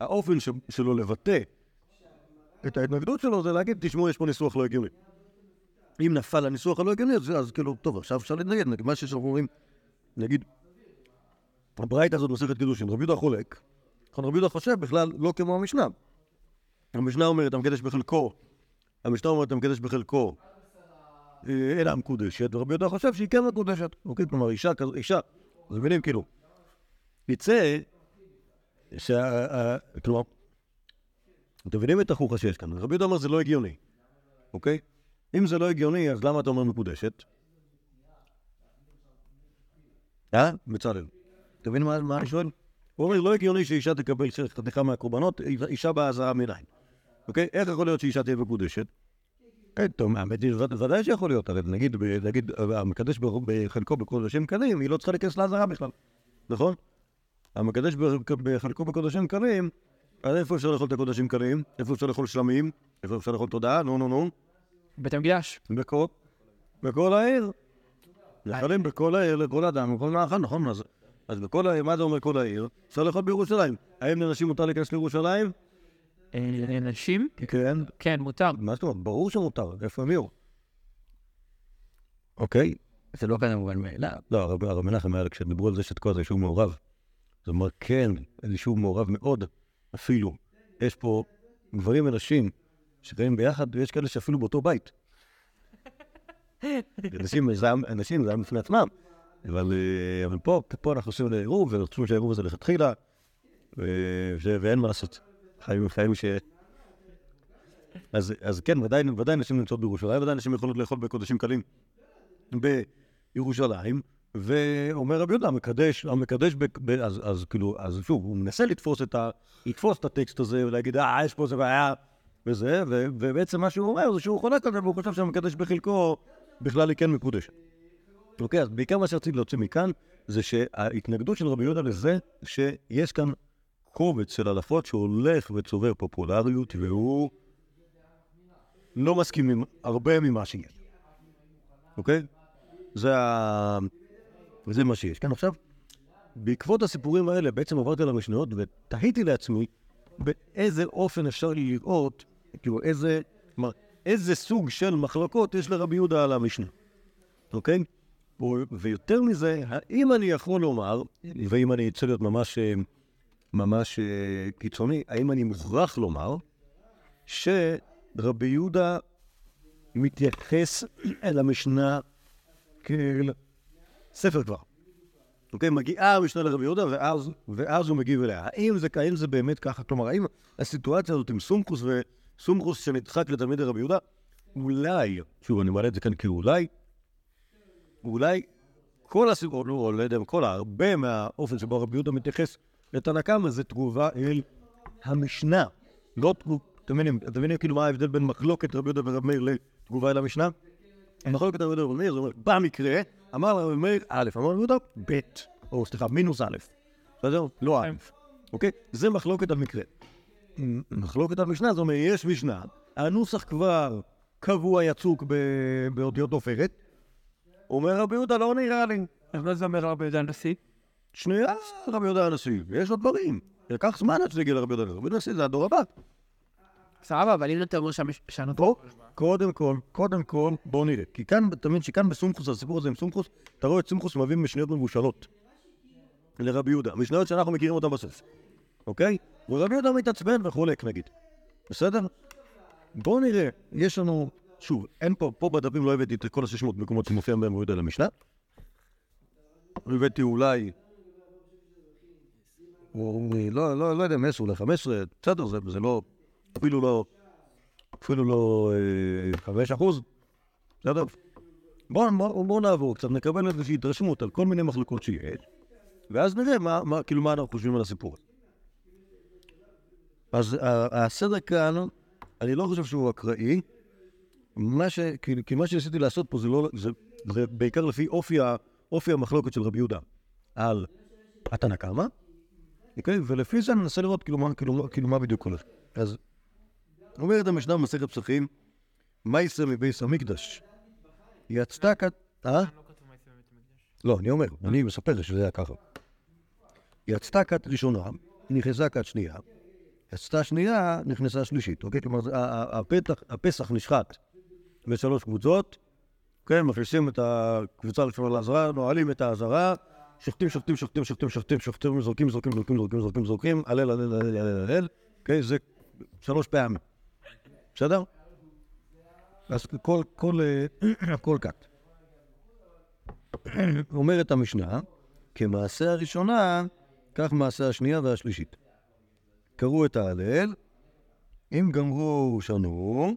האופן שלו לבטא את ההתנגדות שלו זה להגיד, תשמעו, יש פה ניסוח לא הגיוני. אם נפל הניסוח הלא הגיוני, אז, אז כאילו, טוב, עכשיו אפשר להתנגד, נגיד, מה שאנחנו אומרים, נגיד, הברייתא הזאת מסכת קידושין, רבי יהודה חולק, נכון, רבי יהודה חושב בכלל לא כמו המשנה. המשנה אומרת, המקדש בחלקו, המשנה אומרת, המקדש בחלקו, אה, אינה מקודשת, ורבי יהודה חושב שהיא כן מקודשת, אוקיי? כלומר, אישה אישה, אז מבינים, כאילו, יצא, שה... כלומר, אתם מבינים את החוכה שיש כאן, רבי יהודה אומר זה לא הגיוני, אוקיי? אם זה לא הגיוני, אז למה אתה אומר מקודשת? אה? בצלאל. אתה מבין מה, אני שואל? הוא אומר, לא הגיוני שאישה תקבל חתיכה מהקורבנות, אישה באזהרה מנין. אוקיי? איך יכול להיות שאישה תהיה מקודשת? כן, טוב, האמת היא, וד- ודאי שיכול להיות, הרי נגיד, נגיד, המקדש בחלקו בקודשים קלים, היא לא צריכה להיכנס לעזרה בכלל, נכון? המקדש בחלקו בקודשים קלים, אז איפה אפשר לאכול את הקודשים קלים? איפה אפשר לאכול שלמים? איפה אפשר לאכול תודעה? נו, נו, נו. בית המקדש. בכל, בכל העיר. יכולים בכל העיר, לכל אדם, לכל מאכל, נכון? אז בכל העיר, מה זה אומר כל העיר? אפשר לאכול בירושלים. האם לנשים מותר להיכנס לירושלים? אה, נשים? כן. כן, מותר. מה זאת אומרת? ברור שמותר, איפה הם יהיו? אוקיי. זה לא כזה מובן מאליו. לא, הרב מנחם היה, כשדיברו על זה שתקוע זה יישוב מעורב. זאת אומרת, כן, זה יישוב מעורב מאוד, אפילו. יש פה גברים ונשים שחיים ביחד, ויש כאלה שאפילו באותו בית. אנשים, זה היה בפני עצמם. אבל, אה, אבל פה, פה אנחנו עושים לעירוב, וחושבים שהעירוב הזה לכתחילה, ואין מה לעשות. חיים, חיים ש... אז, אז כן, ודאי, ודאי נשים נמצאות בירושלים, ודאי נשים יכולות לאכול בקודשים קלים בירושלים, ואומר רבי יהודה, המקדש, המקדש, ב, ב, אז, אז כאילו, אז שוב, הוא מנסה לתפוס את, ה, לתפוס את הטקסט הזה ולהגיד, אה, יש פה איזה בעיה וזה, ו, ובעצם מה שהוא אומר זה שהוא חולק על זה, והוא חושב שהמקדש בחלקו בכלל היא כן מקודשת. אוקיי, אז בעיקר מה שרציתי להוציא מכאן, זה שההתנגדות של רבי יהודה לזה, שיש כאן קובץ של אלפות שהולך וצובר פופולריות, והוא לא מסכים עם הרבה ממה שיש. אוקיי? זה, ה... זה מה שיש. כן, עכשיו, בעקבות הסיפורים האלה, בעצם עברתי על המשניות ותהיתי לעצמי באיזה אופן אפשר לראות, כאילו, איזה, כלומר, איזה סוג של מחלוקות יש לרבי יהודה על המשנה, אוקיי? ויותר מזה, האם אני יכול לומר, ואם אני אצא להיות ממש, אה, ממש אה, קיצוני, האם אני מוכרח לומר שרבי יהודה מתייחס אל המשנה כאל ספר כבר. אוקיי, מגיעה המשנה לרבי יהודה, ואז, ואז הוא מגיב אליה. האם זה, האם זה באמת ככה? כלומר, האם הסיטואציה הזאת עם סומכוס וסומכוס שנדחק לתלמיד רבי יהודה, אולי, שוב, אני מעלה את זה כאן כאולי, אולי כל הסיפור, לא, לא יודע, כל הרבה מהאופן שבו רבי יהודה מתייחס לתנא קמא זה תגובה אל המשנה. לא תגובה, אתם מבינים, אתם מבינים כאילו מה ההבדל בין מחלוקת רבי יהודה ורבי מאיר לתגובה אל המשנה? מחלוקת רבי יהודה ורבי מאיר, זה אומר, במקרה, אמר לרבי מאיר א', אמר רבי יהודה ב', או סליחה, מינוס א', בסדר? לא א', אוקיי? זה מחלוקת על מקרה. מחלוקת על משנה, זאת אומרת, יש משנה, הנוסח כבר קבוע יצוק באותיות עופרת, אומר רבי יהודה, לא נראה לי. מה זה אומר רבי יהודה הנשיא? שנייה, רבי יהודה הנשיא, ויש עוד דברים. לקח זמן עד שזה הגיע לרבי יהודה הנשיא. רבי יהודה הנשיא זה הדור הבא. סבבה, אבל אם אתה אומר שהמש- שהנותן... פה, קודם כל, קודם כל, בואו נראה. כי כאן, אתה מבין שכאן בסומכוס, הסיפור הזה עם סומכוס, אתה רואה את סומכוס מביא משניות מבושלות לרבי יהודה. משניות שאנחנו מכירים אותן בסוף, אוקיי? ורבי יהודה מתעצבן וחולק נגיד. בסדר? בואו נראה, יש לנו, שוב, אין פה, פה בדפים לא הבאתי את כל ה-600 מקומות שמופיע בהם רבי יהודה למשנה. הבאתי אולי, או, לא, לא, לא יודע, 10 אולי 15, בסדר, זה, זה לא, אפילו לא, אפילו לא אה, חמש אחוז, בסדר? בואו בוא, בוא נעבור קצת, נקבל איזושהי התרשמות על כל מיני מחלוקות שיש, ואז נראה מה, מה, כאילו מה אנחנו חושבים על הסיפור הזה. אז ה- הסדר כאן, אני לא חושב שהוא אקראי. מה ש... כי, כי מה שניסיתי לעשות פה זה לא... זה, זה בעיקר לפי אופי, אופי המחלוקת של רבי יהודה על התנא קמא? ולפי זה אני מנסה לראות כאילו מה, כאילו, כאילו מה בדיוק הולך. אז אומרת המשנה במסכת פסחים, מייסר מביס המקדש. יצתה כת... אה? לא, אני אומר, אני מספר שזה היה ככה. יצתה כת ראשונה, נכנסה כת שנייה, יצתה שנייה, נכנסה שלישית, אוקיי? כלומר, הפתח, הפסח נשחט בשלוש קבוצות, כן, מכניסים את הקבוצה הראשונה לעזרה, נועלים את העזרה, שוחטים, שוחטים, שוחטים, שוחטים, שוחטים, שוחטים, זורקים, זורקים, זורקים, זורקים, זורקים, זורקים, הלל, הלל, הלל, הלל, הלל, אוקיי? זה שלוש פעמים, בסדר? אז כל, כל, אה, כל כת. אומרת המשנה, כמעשה הראשונה, כך מעשה השנייה והשלישית. קראו את ההלל, אם גמרו, שנו,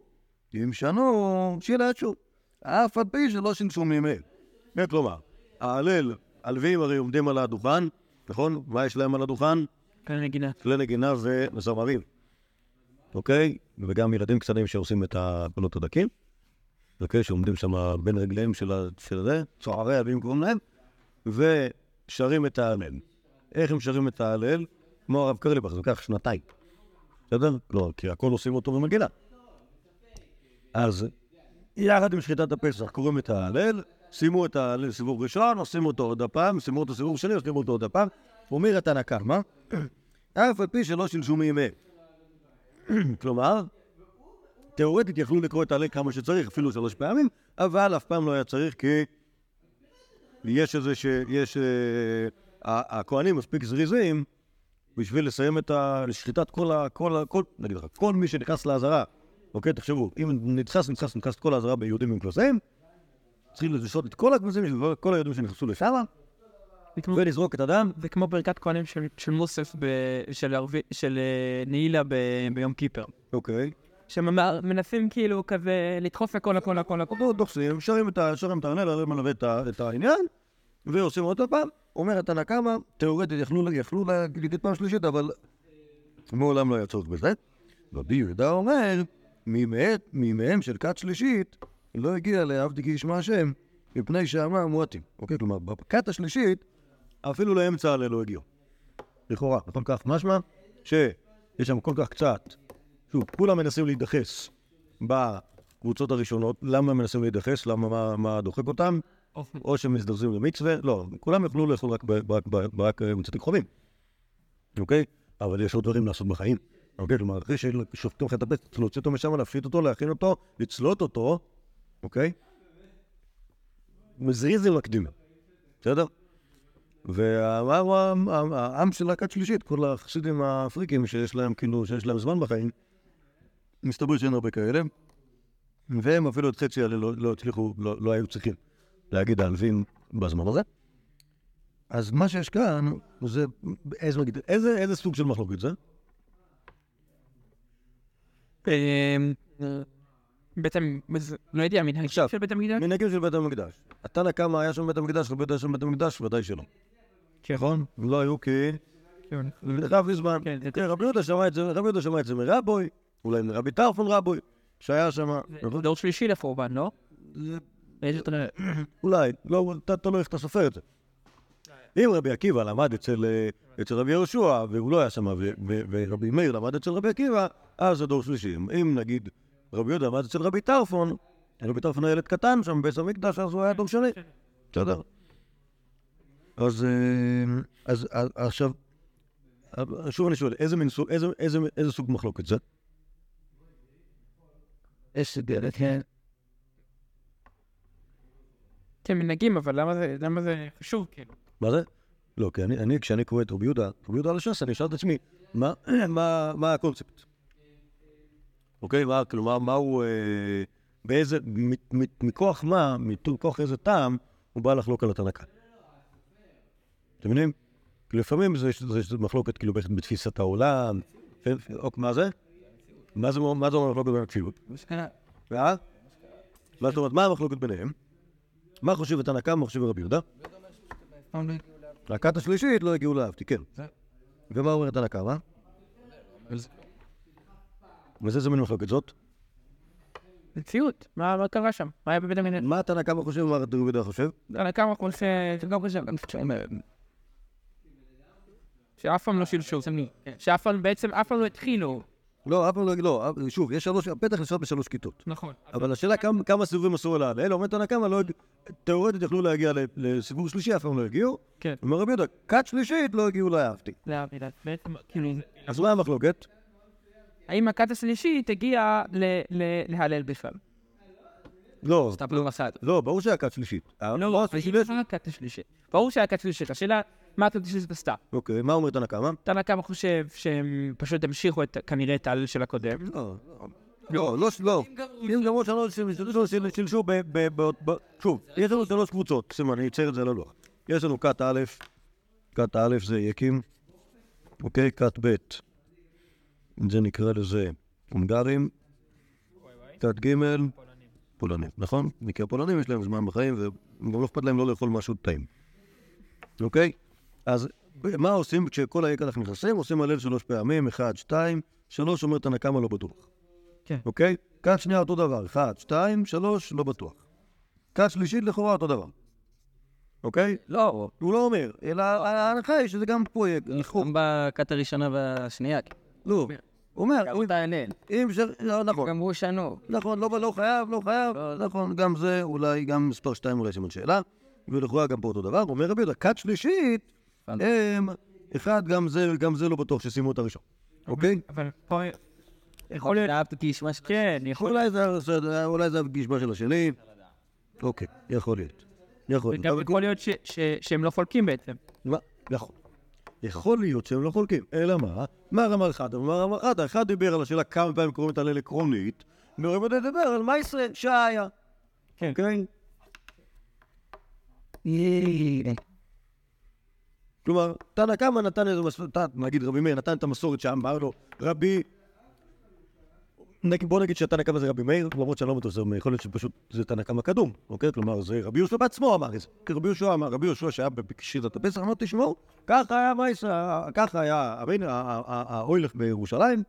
אם שנו, שילשו. אף על פי שלא ממילא. כן, כלומר, ההלל, הלווים הרי עומדים על הדוכן, נכון? מה יש להם על הדוכן? כאן נגינה. כלי נגינה וזמרים, אוקיי? וגם ילדים קטנים שעושים את הקולות הדקים, אוקיי? שעומדים שם בין רגליהם של זה, צוערי אבים קוראים להם, ושרים את ההלל. איך הם שרים את ההלל? כמו הרב קרליבך, זה לוקח שנתיים. בסדר? לא, כי הכל עושים אותו במגילה. אז יחד עם שחיטת הפסח קוראים את ההלל, שימו את ההלל סיבוב ראשון, עושים אותו עוד הפעם, שימו אותו סיבוב שני, עושים אותו עוד הפעם. אומר התנא קמא, אף על פי שלא שילשו מימיהם. כלומר, תאורטית יכלו לקרוא את ההלל כמה שצריך, אפילו שלוש פעמים, אבל אף פעם לא היה צריך כי יש איזה ש... יש... אה, הכוהנים מספיק זריזים בשביל לסיים את ה... לשחיטת כל ה... כל ה... כל... נגיד לך, כל מי שנכנס לעזרה, אוקיי, תחשבו, אם נדחס, נדחס, נדחס את כל העזרה ביהודים עם כבשים, צריכים לשחוט את כל הכבשים, כל היהודים שנכנסו לשם, ולזרוק את הדם, זה כמו ברכת כהנים של- של מוסף, ב- של ערבי- של אה, נעילה ב- ביום כיפר. אוקיי. שמנסים כאילו כזה לדחוף הכל הכל הכל הכל. לא דוחסים, שרים את ה- שרים את ההלל, הלל מלווה את העניין, ועושים עוד פעם. אומר התנא קמא, תאורטית יכלו להגיד פעם שלישית, אבל מעולם לא היה צורך בזה. רבי יהודה אומר, "ממאת- מימיהם של כת שלישית לא הגיע לעבדי כי ישמע השם, מפני שאמר מועטים. אוקיי, כלומר, בכת השלישית, אפילו לאמצע הלל לא הגיעו. לכאורה, נכון כך משמע, שיש שם כל כך קצת, שוב, כולם מנסים להידחס בקבוצות הראשונות. למה הם מנסים להידחס? למה, מה, מה דוחק אותם? או שהם מזדרזים למצווה? לא, כולם יכלו לאכול רק, ב- רק, ב- רק אה, קרובים, אוקיי? אבל יש עוד דברים לעשות בחיים. אוקיי? כלומר, אחרי ששופטים לך את צריך להוציא אותו משם, להפשיט אותו, להכין אותו, לצלוט אותו, אוקיי? מזריז ומקדים, בסדר? ואמר העם- העם העם של להקת שלישית, כל החסידים האפריקים שיש להם, כאילו, שיש להם זמן בחיים, מסתבר שאין הרבה כאלה, והם אפילו את חצי האלה לא, לא הצליחו, לא, לא היו צריכים להגיד העלווים בזמן הזה. אז מה שיש כאן, זה, איזה, איזה, איזה סוג של מחלוקת זה? בית המ... מז- לא יודע, מנהגים של בית המקדש? מנהגים של בית המקדש. התנא קמא היה שם בית המקדש, רבי יהודה היה שם בית המקדש, ודאי שלא. נכון? לא היו כי... כן. רב מזמן. כן, כן, רבי יהודה שמע את זה, רבי יהודה שמע את זה מרבוי, אולי מרבי טרפון רבוי, שהיה שם. דור שלישי לחורבן, לא? אולי, לא, אתה תלוי איך אתה סופר את זה. אם רבי עקיבא למד אצל, אה, רבי יהושע, והוא לא היה שם, ורבי מאיר למד אצל רבי עקיבא, אז זה דור שלישי. אם נגיד רבי יהודה למד אצל רבי טרפון, רבי טרפון היה ילד קטן שם בבית המקדש, אז הוא היה דור שני. בסדר. אז, אה, אז, אז עכשיו, שוב אני שואל, איזה מין סוג, איזה, איזה, איזה סוג מחלוקת זה? יש דרך, כן. כן, מנהגים, אבל למה זה- למה זה חשוב, כאילו? מה זה? לא, כי אני, אני כשאני קורא את רבי יהודה, רבי יהודה על הש"ס, אני אשאל את עצמי, מה, מה, מה הקונספט? אוקיי? מה, כלומר, מה הוא, אה, באיזה, מ, מ, מכוח מה, מכוח איזה טעם, הוא בא לחלוק על התנ"ך. אתם מבינים? כי לפעמים זה, זה, זה מחלוקת כאילו בתפיסת העולם, ו- או, מה זה? מה זה, מה אומר מחלוקת הכפילות? ואה? מה זאת אומרת, מה המחלוקת ביניהם? מה חושב התנא קמא, מה חושב רבי יהודה? להקת השלישית לא הגיעו לאהבתי, כן. ומה אומרת תנא קמא? וזה מין מחלוקת זאת? מציאות, מה מה קרה שם? מה היה בבית המקדש? מה תנא קמא חושב ומה רבי יהודה חושב? תנא קמא חושב גם חושב, גם חושב, שאף פעם לא שילשו. שאף פעם, בעצם אף פעם לא התחילו. לא, אף פעם לא, לא, אף- שוב, יש שלוש, הפתח נשאר בשלוש כיתות. נכון. אבל השאלה כמה- כמה סיבובים עשו על ההלל, אומר תנא קמא, לא תאורטית יכלו להגיע ל- לסיבוב שלישי, אף פעם לא הגיעו. כן. אומר רבי יהודה, כת שלישית לא הגיעו לאהבתי. זה המילה. בעצם, כאילו, אז מה המחלוקת? האם הכת השלישית הגיעה להלל בכלל? לא, סטפלו מסד. לא, ברור שהיה כת שלישית. לא, לא, אבל היא לא הכת השלישית. ברור שהיה הכת השלישית. השאלה, מה הכת השלישית עשתה? אוקיי, מה אומר תנא קמא? תנא קמא חושב שהם פשוט המשיכו את- כנראה את ההלל של הקודם. לא, לא, לא, לא. אם למרות שלא שילשו ב... שוב, יש לנו שלוש קבוצות, סימן, אני אצייר את זה על הלוח. יש לנו כת א', כת א' זה יקים, אוקיי? כת ב', זה נקרא לזה הונגרים, כת ג', פולנים, נכון? מקרה פולנים יש להם זמן בחיים, וגם לא אכפת להם לא לאכול משהו טעים, אוקיי? אז מה עושים כשכל היקלח נכנסים? עושים הלל שלוש פעמים, אחד, שתיים, שלוש אומר תנא קמא לא בטוח. כן. אוקיי? כת שנייה אותו דבר, אחד, שתיים, שלוש, לא בטוח. כת שלישית לכאורה אותו דבר. אוקיי? לא, הוא לא אומר, אלא ההנחה היא שזה גם פה יהיה. גם בכת הראשונה והשנייה. לא, הוא אומר, אותה הלל. אם ש... לא, נכון. גם הוא שנו. נכון, לא, לא חייב, לא חייב, נכון, גם זה אולי, גם מספר שתיים אולי סימן שאלה, ולכאורה גם פה אותו דבר, אומר רבי יהודה, כת שלישית, הם, אחד, גם זה, גם זה לא בטוח שסיימו את הראשון, אוקיי? אבל פה... יכול להיות... אהבת. כן, יכול זה- אולי זה הגשמה של השני, אוקיי, יכול להיות. יכול להיות. וגם יכול להיות שהם לא חולקים בעצם. נכון. יכול להיות שהם לא חולקים, אלא מה? מה רמר אחד? מה רמר אחד? האחד דיבר על השאלה כמה פעמים קוראים את הלל עקרונית, יהודה דיבר על מה ישראל שהיה. כן. אוקיי? כלומר, תנא קמא נתן איזה מסורת, נגיד רבי מאיר נתן את המסורת שאמר לו, רבי... בוא נגיד שתנא קמא זה רבי מאיר, למרות שאני לא מאיר, יכול להיות שפשוט זה תנא קמא קדום, אוקיי? כלומר, זה רבי יהושע בעצמו אמר את זה. כי רבי יהושע אמר, רבי יהושע שהיה בשיטת הפסח, אמר, תשמעו, ככה היה מייסר, ככה היה האוילך בירושלים.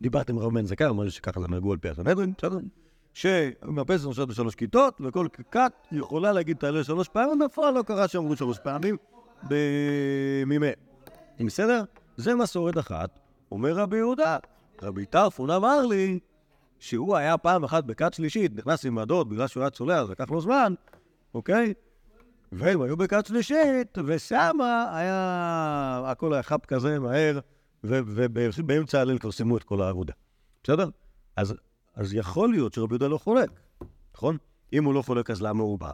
דיברתם רב בן זכאי, לי שככה זה נהגו על פי הסנהדרין, בסדר? שמהפסח נושאת בשלוש כיתות, וכל כת יכולה להגיד ההלל שלוש פעמים, בפועל לא קרה שאמרו שלוש פעמים במימי. בסדר? זה מסורת אחת. אומר רבי יהודה, רבי טרפון אמר לי שהוא היה פעם אחת בכת שלישית, נכנס עם מדוד בגלל שהוא היה צולע, אז לקח לו זמן, אוקיי? והם היו בכת שלישית, ושמה היה... הכל היה חאפ כזה מהר, ובאמצע ההלל כבר סיימו את כל העבודה. בסדר? אז, אז יכול להיות שרבי יהודה לא חולק, נכון? אם הוא לא חולק, אז למה הוא בא?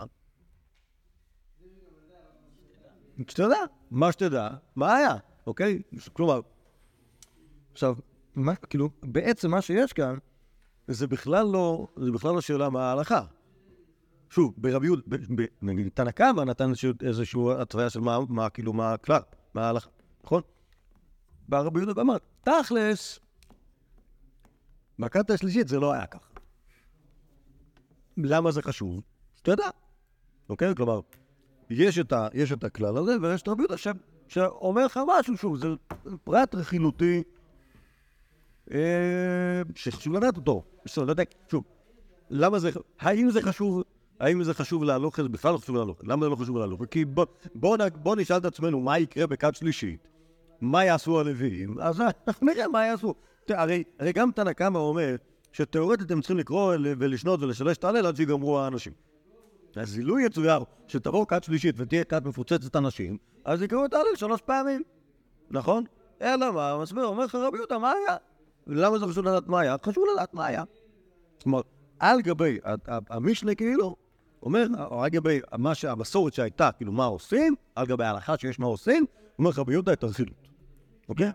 שתדע, מה שתדע, מה היה, אוקיי? כלומר, עכשיו, מה, כאילו, בעצם מה שיש כאן, זה בכלל לא, זה בכלל לא שאלה מה ההלכה. שוב, ברבי יהודה, נגיד, תנא קמא נתן איזושהי התוויה של מה, מה, כאילו, מה הכלל, מה ההלכה, נכון? בא רבי יהודה ואמר, תכלס, בקטע השלישית זה לא היה ככה. למה זה חשוב? יודע, אוקיי? כלומר, יש את, ה, יש את הכלל הזה, ויש את רבי יהודה שאומר לך משהו, שוב, זה פרט רכילותי שחשוב לדעת אותו. בסדר, לא יודע, שוב, למה זה, האם זה חשוב, האם זה חשוב להלוך, זה בכלל לא חשוב להלוך, למה זה לא חשוב להלוך? כי בוא, בוא, נ- בוא נשאל את עצמנו מה יקרה בכת שלישית, מה יעשו הנביאים, אז אנחנו נראה מה יעשו. הרי, הרי גם תנא קמא אומר שתאורטית הם צריכים לקרוא ולשנות ולשלש את ההלל עד שיגמרו האנשים. אז לו יצויר שתבוא כת שלישית ותהיה כת מפוצצת אנשים, אז יקראו את ההלל שלוש פעמים, נכון? אלא מה, מסביר, אומר לך רבי יהודה, מה היה? למה זה חשוב לדעת מה היה? חשוב לדעת מה היה. כלומר, על גבי, המשנה כאילו, אומר, או על גבי מה שהמסורת שהייתה, כאילו מה עושים, על גבי ההלכה שיש מה עושים, אומר רבי יהודה את הרכילות. אוקיי?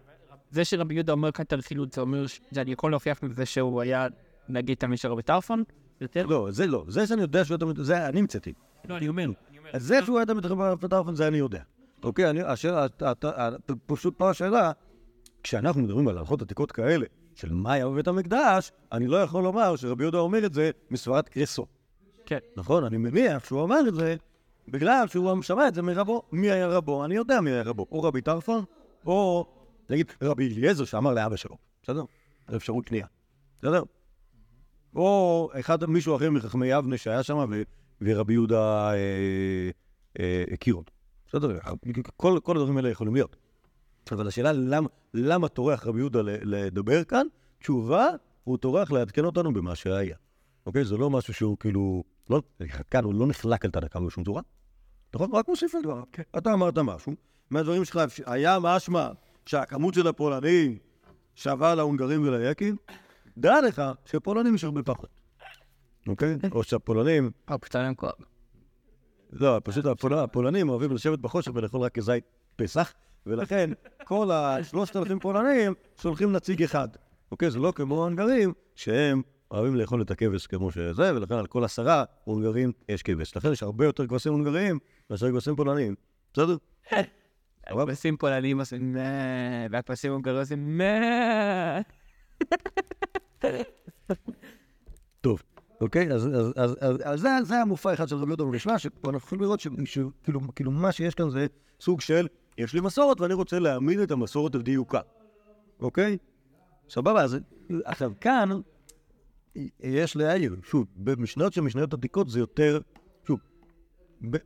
זה שרבי יהודה אומר כאן את הרכילות, זה אומר שאני יכול להוכיח מזה שהוא היה, נגיד, תלמיד של רבי טרפון? לא, זה לא. זה שאני יודע שהוא היה תמיד, זה אני המצאתי. לא, אני אומר. זה שהוא היה תמיד רבי טרפון, זה אני יודע. אוקיי, פשוט פה השאלה, כשאנחנו מדברים על הלכות עתיקות כאלה, של מה היה בבית המקדש, אני לא יכול לומר שרבי יהודה אומר את זה מסברת קרסו. כן. נכון? אני מניח שהוא אמר את זה בגלל שהוא שמע את זה מרבו. מי היה רבו? אני יודע מי היה רבו. או רבי טרפון, או נגיד רבי אליעזר שאמר לאבא שלו. בסדר? זו אפשרות שנייה. בסדר? או אחד, מישהו אחר מחכמי יבנה שהיה שם ורבי יהודה אה, אה, הכיר אותו. בסדר? כל, כל הדברים האלה יכולים להיות. אבל השאלה למה, למה טורח רבי יהודה לדבר כאן? תשובה, הוא טורח לעדכן אותנו במה שהיה. אוקיי? זה לא משהו שהוא כאילו... לא, כאן הוא לא נחלק על תנא קמא בשום צורה. נכון? רק מוסיף על דבריו. אתה אמרת משהו, מהדברים שלך היה משמע שהכמות של הפולנים שווה להונגרים וליקים, דע לך שפולנים יש הרבה פחות. אוקיי? או שהפולנים... אה, היה להם כוח. לא, פשוט הפול- הפולנים אוהבים לשבת בחושך ולאכול רק כזית פסח, ולכן כל השלושת אלפים פולנים שולחים נציג אחד. אוקיי? זה לא כמו ההונגרים, שהם אוהבים לאכול את הכבש כמו שזה, ולכן על כל עשרה הונגרים יש כבש. לכן יש הרבה יותר כבשים הונגריים מאשר כבשים פולניים. בסדר? הכבשים פולנים עושים מה, והכבשים הונגרים עושים מה. טוב, אוקיי? אז, אז, אז, אז, אז זה, זה המופע אחד של רבי יהודה במשנה, שפה אנחנו יכולים לראות שכאילו כאילו מה שיש כאן זה סוג של, יש לי מסורת ואני רוצה להעמיד את המסורת על דיוקה, אוקיי? סבבה, אז עכשיו כאן יש להעיר, שוב, במשנות של משניות עתיקות זה יותר, שוב,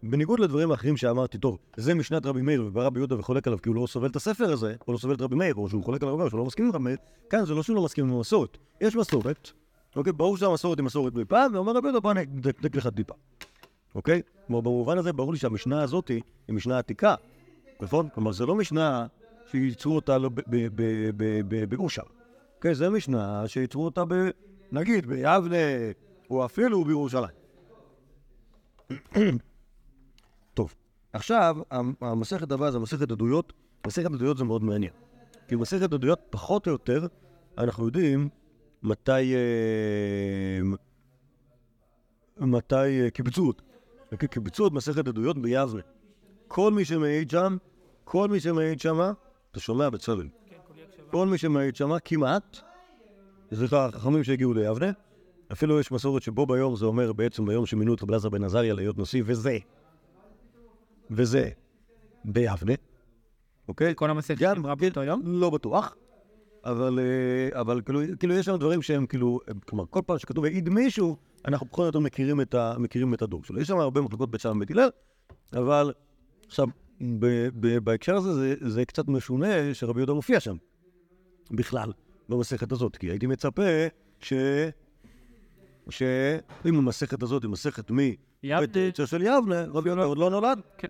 בניגוד לדברים האחרים שאמרתי, טוב, זה משנת רבי מאיר ובא רבי יהודה וחולק עליו כי הוא לא סובל את הספר הזה, או לא סובל את רבי מאיר, או שהוא חולק עליו ואומר שהוא לא מסכים עם רבי מאיר, כאן זה לא שהוא לא מסכים עם המסורת, יש מסורת, אוקיי, ברור שהמסורת היא מסורת מפעם, ואומר רבי יהודה בוא אני אדק לך טיפה, אוקיי? כלומר, במובן הזה ברור לי שהמשנה הזאת היא משנה עתיקה, נכון? כלומר, זו לא משנה שייצרו אותה לא ב- ב- ב- ב- ב- באושר, אוקיי? זו משנה שייצרו אותה. נגיד ביבנה, או אפילו בירושלים. טוב, עכשיו, המ- המסכת הבאה זה מסכת עדויות. מסכת עדויות זה מאוד מעניין. כי מסכת עדויות, פחות או יותר, אנחנו יודעים מתי... אה, מתי אה, קיבצו אותה. קיבצו את מסכת עדויות ביבנה. כל מי שמעיד שם, כל מי שמעיד שם, אתה שומע בצלם. כל מי שמעיד שם, כמעט, סליחה, החכמים שהגיעו ליבנה, אפילו יש מסורת שבו ביום זה אומר בעצם ביום שמינו את רבי אלעזר בן עזריה להיות נשיא, וזה, וזה, ביבנה, אוקיי? כל המסכת גם- נאמרה באותו יום? לא בטוח, אבל, אה, אבל כאילו, כאילו יש שם דברים שהם כאילו, כלומר, כל פעם שכתוב העיד מישהו, אנחנו פחות או יותר מכירים את, ה, מכירים את הדור שלו. יש שם הרבה מחלקות בית שלום ובית הלל, אבל עכשיו, בהקשר הזה זה, זה קצת משונה שרבי יהודה מופיע שם, בכלל, במסכת הזאת, כי הייתי מצפה ש... שאם המסכת הזאת היא מסכת מי... יבנה. בתצר של יבנה, רבי יהודה עוד לא נולד. כן.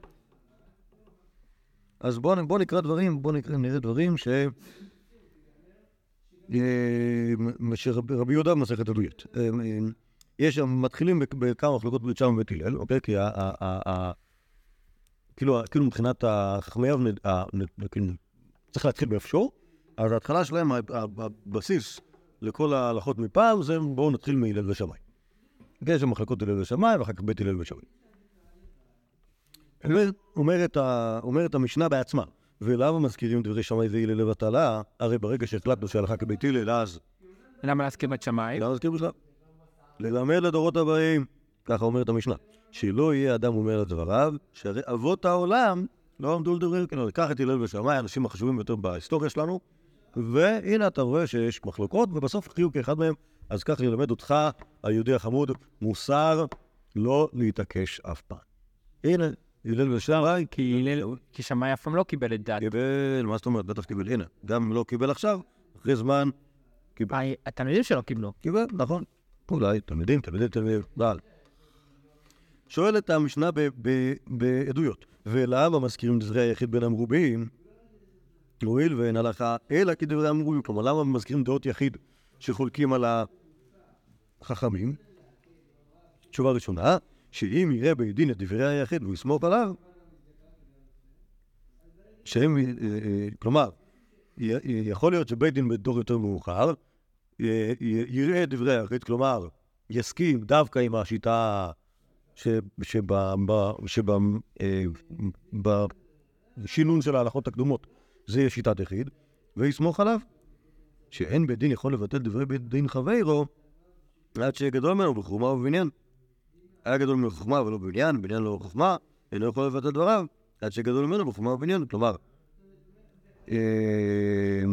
אז בואו בוא נקרא דברים, בואו נקרא, נראה דברים ש... אה, שרבי רבי יהודה במסכת עדויות. אה, אה, יש שם, מתחילים בכמה מחלקות בית שם ובית הלל, אוקיי? כי ה... ה- ה- ה- כאילו, כאילו מבחינת החכמי נ- כאילו, צריך להתחיל באיפשהו, אז ההתחלה שלהם, הבסיס לכל ההלכות מפעם, זה בואו נתחיל מהלל ושמאי. יש שם מחלקות הלל ושמאי, ואחר כך בית הלל ושמאי. אומר, אומרת, ה, אומרת המשנה בעצמה, ולמה מזכירים דברי שמאי והלל לבטלה? הרי ברגע שהחלטנו שהלכה כבית הלל, אז למה להסכים את שמאי? לא מזכיר בכלל. ללמד לדורות הבאים, ככה אומרת המשנה, שלא יהיה אדם אומר את דבריו, שהרי אבות העולם לא עמדו לדבר כאילו, קח את הלל ושמאי, האנשים החשובים ביותר בהיסטוריה שלנו, והנה אתה רואה שיש מחלוקות, ובסוף יחיו כאחד מהם, אז כך ילמד אותך, היהודי החמוד, מוסר לא להתעקש אף פעם. הנה, הלל ושמאי, כי הלל- כי שמאי אף פעם לא קיבל את דעת. קיבל, מה זאת אומרת? בטח קיבל, הנה, גם אם לא קיבל עכשיו, אחרי זמן, אה, התלמידים שלו קיבלו. קיבל, נכון. אולי, תלמידים, תלמידים, תלמידים. שואלת המשנה בעדויות, ולמה מזכירים דברי היחיד בין המרובים? הואיל ואין הלכה אלא כדברי המרובים, כלומר, למה מזכירים דעות יחיד שחולקים על החכמים? תשובה ראשונה, שאם יראה בית דין את דברי היחיד והוא יסמוך עליו, שהם, אה, אה, כלומר, יכול להיות שבית דין בדור יותר מאוחר יראה את דברי היחיד, כלומר, יסכים דווקא עם השיטה ש- שב- ב- שב- אה, של ההלכות הקדומות, זה יהיה שיטת יחיד, ויסמוך עליו, שאין בית דין יכול לבטל דברי בית דין חברו, עד שיהיה גדול ממנו בחוכמה ובבניין. היה גדול ממנו בחוכמה ולא בבניין, בניין לא בחוכמה, אינו יכול לבטל דבריו, עד שיהיה גדול ממנו בחוכמה ובבניין. כלומר, אה,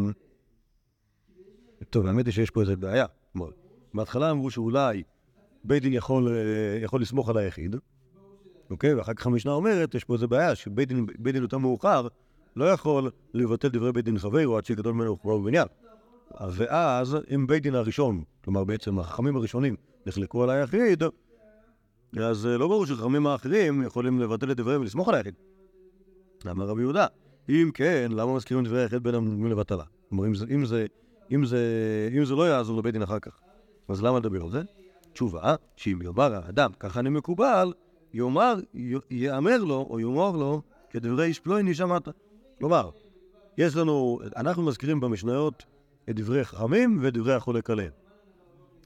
טוב, האמת היא שיש פה איזה בעיה. בהתחלה אמרו שאולי בית דין יכול, אה, יכול לסמוך על היחיד, אוקיי? ואחר כך המשנה אומרת, יש פה איזה בעיה, שבית דין, דין יותר מאוחר לא יכול לבטל דברי בית דין חברו עד שגדול ממנו חובה ובניין. ואז, אם בית דין הראשון, כלומר בעצם החכמים הראשונים, נחלקו על היחיד, אז אה, לא ברור שחכמים האחרים יכולים לבטל את דבריהם ולסמוך על היחיד. למה רבי יהודה? אם כן, למה מזכירים דברי היחיד בין המומים לבטלה? כלומר, אם זה, אם זה, אם זה, אם זה לא יעזור לבית דין אחר כך, אז למה לדבר על זה? תשובה, שאם יאמר האדם, ככה אני מקובל, יאמר, יאמר לו, או יאמר לו, כדברי איש פלויני שמעת. כלומר, יש לנו, אנחנו מזכירים במשניות את דברי חכמים ואת דברי החולק עליהם.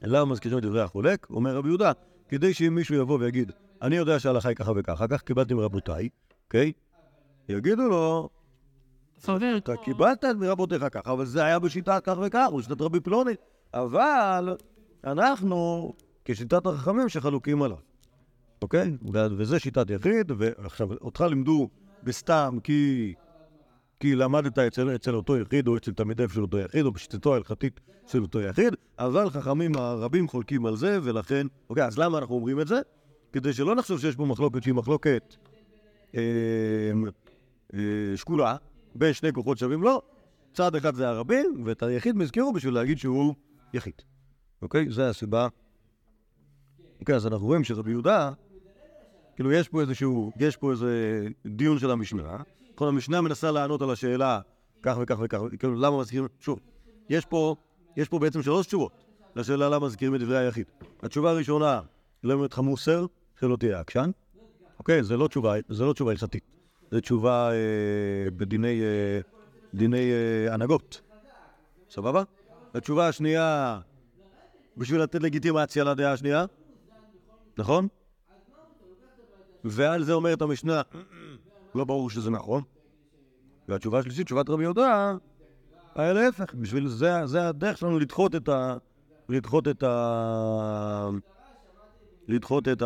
למה מזכירים את דברי החולק? אומר רבי יהודה, כדי שאם מישהו יבוא ויגיד, אני יודע שההלכה היא ככה וככה, כך קיבלתי מרבותיי, אוקיי? יגידו לו. אתה קיבלת את מרבותיך ככה, אבל זה היה בשיטת כך וכך, או שיטת רבי פלוני. אבל אנחנו, כשיטת החכמים שחלוקים עליו, אוקיי? וזה שיטת יחיד, ועכשיו, אותך לימדו בסתם כי, כי למדת אצל, אצל אותו יחיד, או אצל תלמידיו של אותו יחיד, או בשיטתו ההלכתית של אותו יחיד, אבל חכמים הרבים חולקים על זה, ולכן, אוקיי, אז למה אנחנו אומרים את זה? כדי שלא נחשוב שיש פה מחלוקת שהיא מחלוקת אה, אה, שקולה, בין שני כוחות שווים, לא. צד אחד זה הרבים, ואת היחיד הם הזכירו בשביל להגיד שהוא יחיד. אוקיי? זה הסיבה. אוקיי, אז אנחנו רואים שרבי יהודה, כאילו יש פה איזשהו, יש פה איזה דיון של המשנה. כל המשנה מנסה לענות על השאלה כך וכך וכך, כאילו למה מזכירים, שוב, יש פה, יש פה בעצם שלוש תשובות לשאלה למה מזכירים את דברי היחיד. התשובה הראשונה, למה לך מוסר, שלא תהיה עקשן. אוקיי, זה לא תשובה, זה לא תשובה הלכתית. זו תשובה אה, בדיני אה, דיני אה, הנהגות. סבבה? התשובה השנייה, בשביל לתת לגיטימציה לדעה השנייה, נכון? ועל זה אומרת המשנה, לא ברור שזה נכון. והתשובה השלישית, תשובת רבי יהודה, היה להפך, בשביל זה, זה הדרך שלנו לדחות את ה... לדחות את ה... לדחות את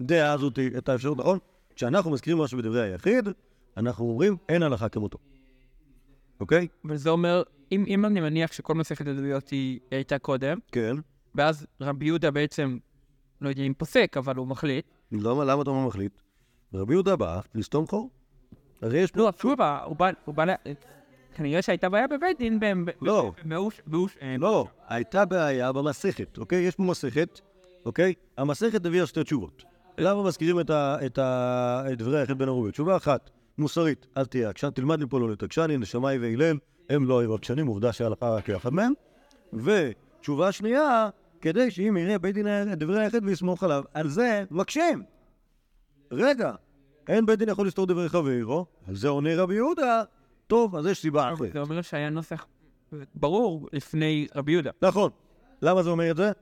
הדעה הזאת, את האפשרות, נכון? כשאנחנו מזכירים משהו בדברי היחיד, אנחנו אומרים, אין הלכה כמותו. אוקיי? וזה אומר, אם, אם אני מניח שכל מסכת עדויות היא הייתה קודם, כן. ואז רבי יהודה בעצם, לא יודע אם פוסק, אבל הוא מחליט. למה, למה אתה לא מחליט? רבי יהודה בא לסתום חור. אז יש פה... לא, שוב, הוא בא, ל- כנראה שהייתה בעיה בבית דין, לא. אה, לא, הייתה בעיה במסכת, אוקיי? יש פה מסכת, אוקיי? המסכת הביאה שתי תשובות. למה מזכירים את, דברי היחיד בין הרובים? תשובה אחת, מוסרית, אל תהיה עקשן, תלמד מפה לא להתעקשן, הנה שמאי והלל, הם לא היו עקשנים, עובדה שהלכה רק יחד מהם. ותשובה שנייה, כדי שאם יראה בית דין דברי היחיד ויסמוך עליו, על זה מקשים. רגע, אין בית דין יכול לסתור דברי חברו, על זה עונה רבי יהודה, טוב, אז יש סיבה אחרת. זה אומר שהיה נוסח ברור לפני רבי יהודה. נכון. למה זה אומר את זה?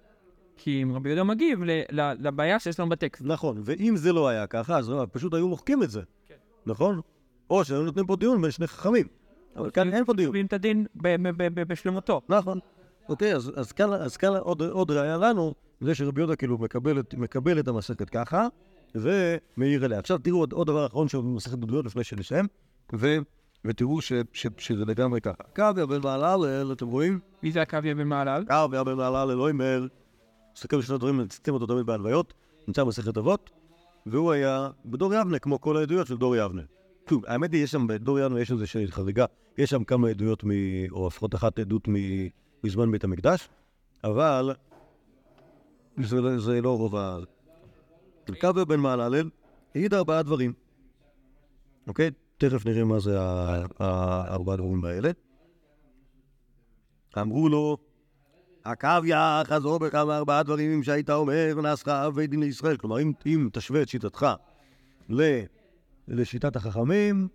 כי אם רבי יהודה מגיב לבעיה שיש לנו בטקסט. נכון, ואם זה לא היה ככה, אז פשוט היו מוחקים את זה, נכון? או שהיו נותנים פה דיון בין שני חכמים. אבל כאן אין פה דיון. את הדין בשלמותו. נכון. אוקיי, אז, אז כאן, אז כאן עוד, עוד ראיה לנו, זה שרבי יהודה כאילו מקבל, מקבל את המסכת ככה, ומעיר אליה. עכשיו תראו עוד, עוד דבר אחרון שבמסכת דודיות לפני שנסיים, ו, ותראו ש, ש, שזה לגמרי ככה. קוויה בן מעלל, אתם רואים? מי זה הקוויה בן מעליו? קוויה בן מעלל לא אומר, תסתכל בשני הדברים, מצטטים אותו תמיד בהלוויות, נמצא במסכת אבות, והוא היה בדור יבנה, כמו כל העדויות של דור יבנה. שוב, האמת היא, יש שם, בדור יבנה יש איזושהי חריגה, יש שם כמה עדויות, מ, או לפחות אחת עדות מ, מזמן בית המקדש, אבל זה, זה לא רוב ה... קוויה בן מעלל העיד ארבעה דברים, אוקיי? תכף נראה מה זה הארבעה דברים האלה. אמרו לו, הקוויה חזור בך מארבעה דברים שהיית אומר ונעשך אב בית דין לישראל. כלומר, אם, אם תשווה את שיטתך ל, לשיטת החכמים,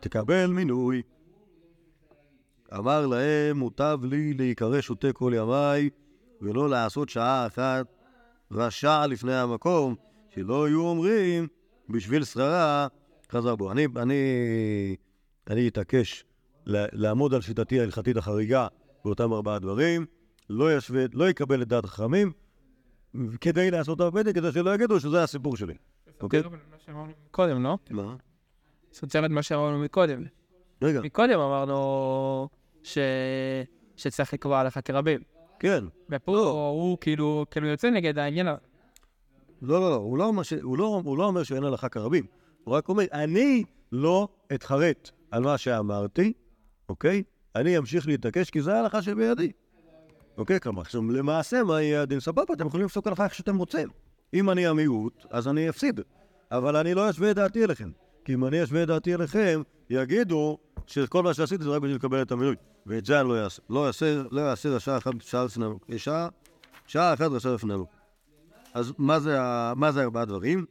תקבל מינוי. אמר להם, מוטב לי להיקרא שותה כל ימיי, ולא לעשות שעה אחת רשע לפני המקום, שלא יהיו אומרים, בשביל שררה חזר בו. אני, אני, אני אתעקש לעמוד על שיטתי ההלכתית החריגה באותם ארבעה דברים, לא, ישווה, לא יקבל את דעת החכמים, כדי לעשות הרבה דין, כדי שלא יגידו שזה הסיפור שלי. אוקיי? קודם, לא? מה? סותר את מה שאמרנו מקודם. רגע, מקודם אמרנו ש... שצריך לקבוע עליך כרבים. כן. ופה הוא כאילו, כאילו יוצא נגד העניין. לא, לא, לא, הוא לא אומר, ש... הוא לא, הוא לא אומר שאין הלכה כרבים. הוא רק אומר, אני לא אתחרט על מה שאמרתי, אוקיי? אני אמשיך להתעקש כי זה ההלכה שבידי. אוקיי? כלומר, עכשיו, למעשה, מה יהיה הדין? סבבה, אתם יכולים לפסוק הלכה איך שאתם רוצים. אם אני המיעוט, אז אני אפסיד. אבל אני לא אשווה את דעתי אליכם. כי אם אני אשווה את דעתי אליכם, יגידו שכל מה שעשיתי זה רק בשביל לקבל את המינוי. ואת זה אני לא אעשה. לא אעשה, לא אעשה רשע אחת שעה לפני שעה, שעה אחת רשע לפני אלוק. אז מה זה, ארבעה דברים?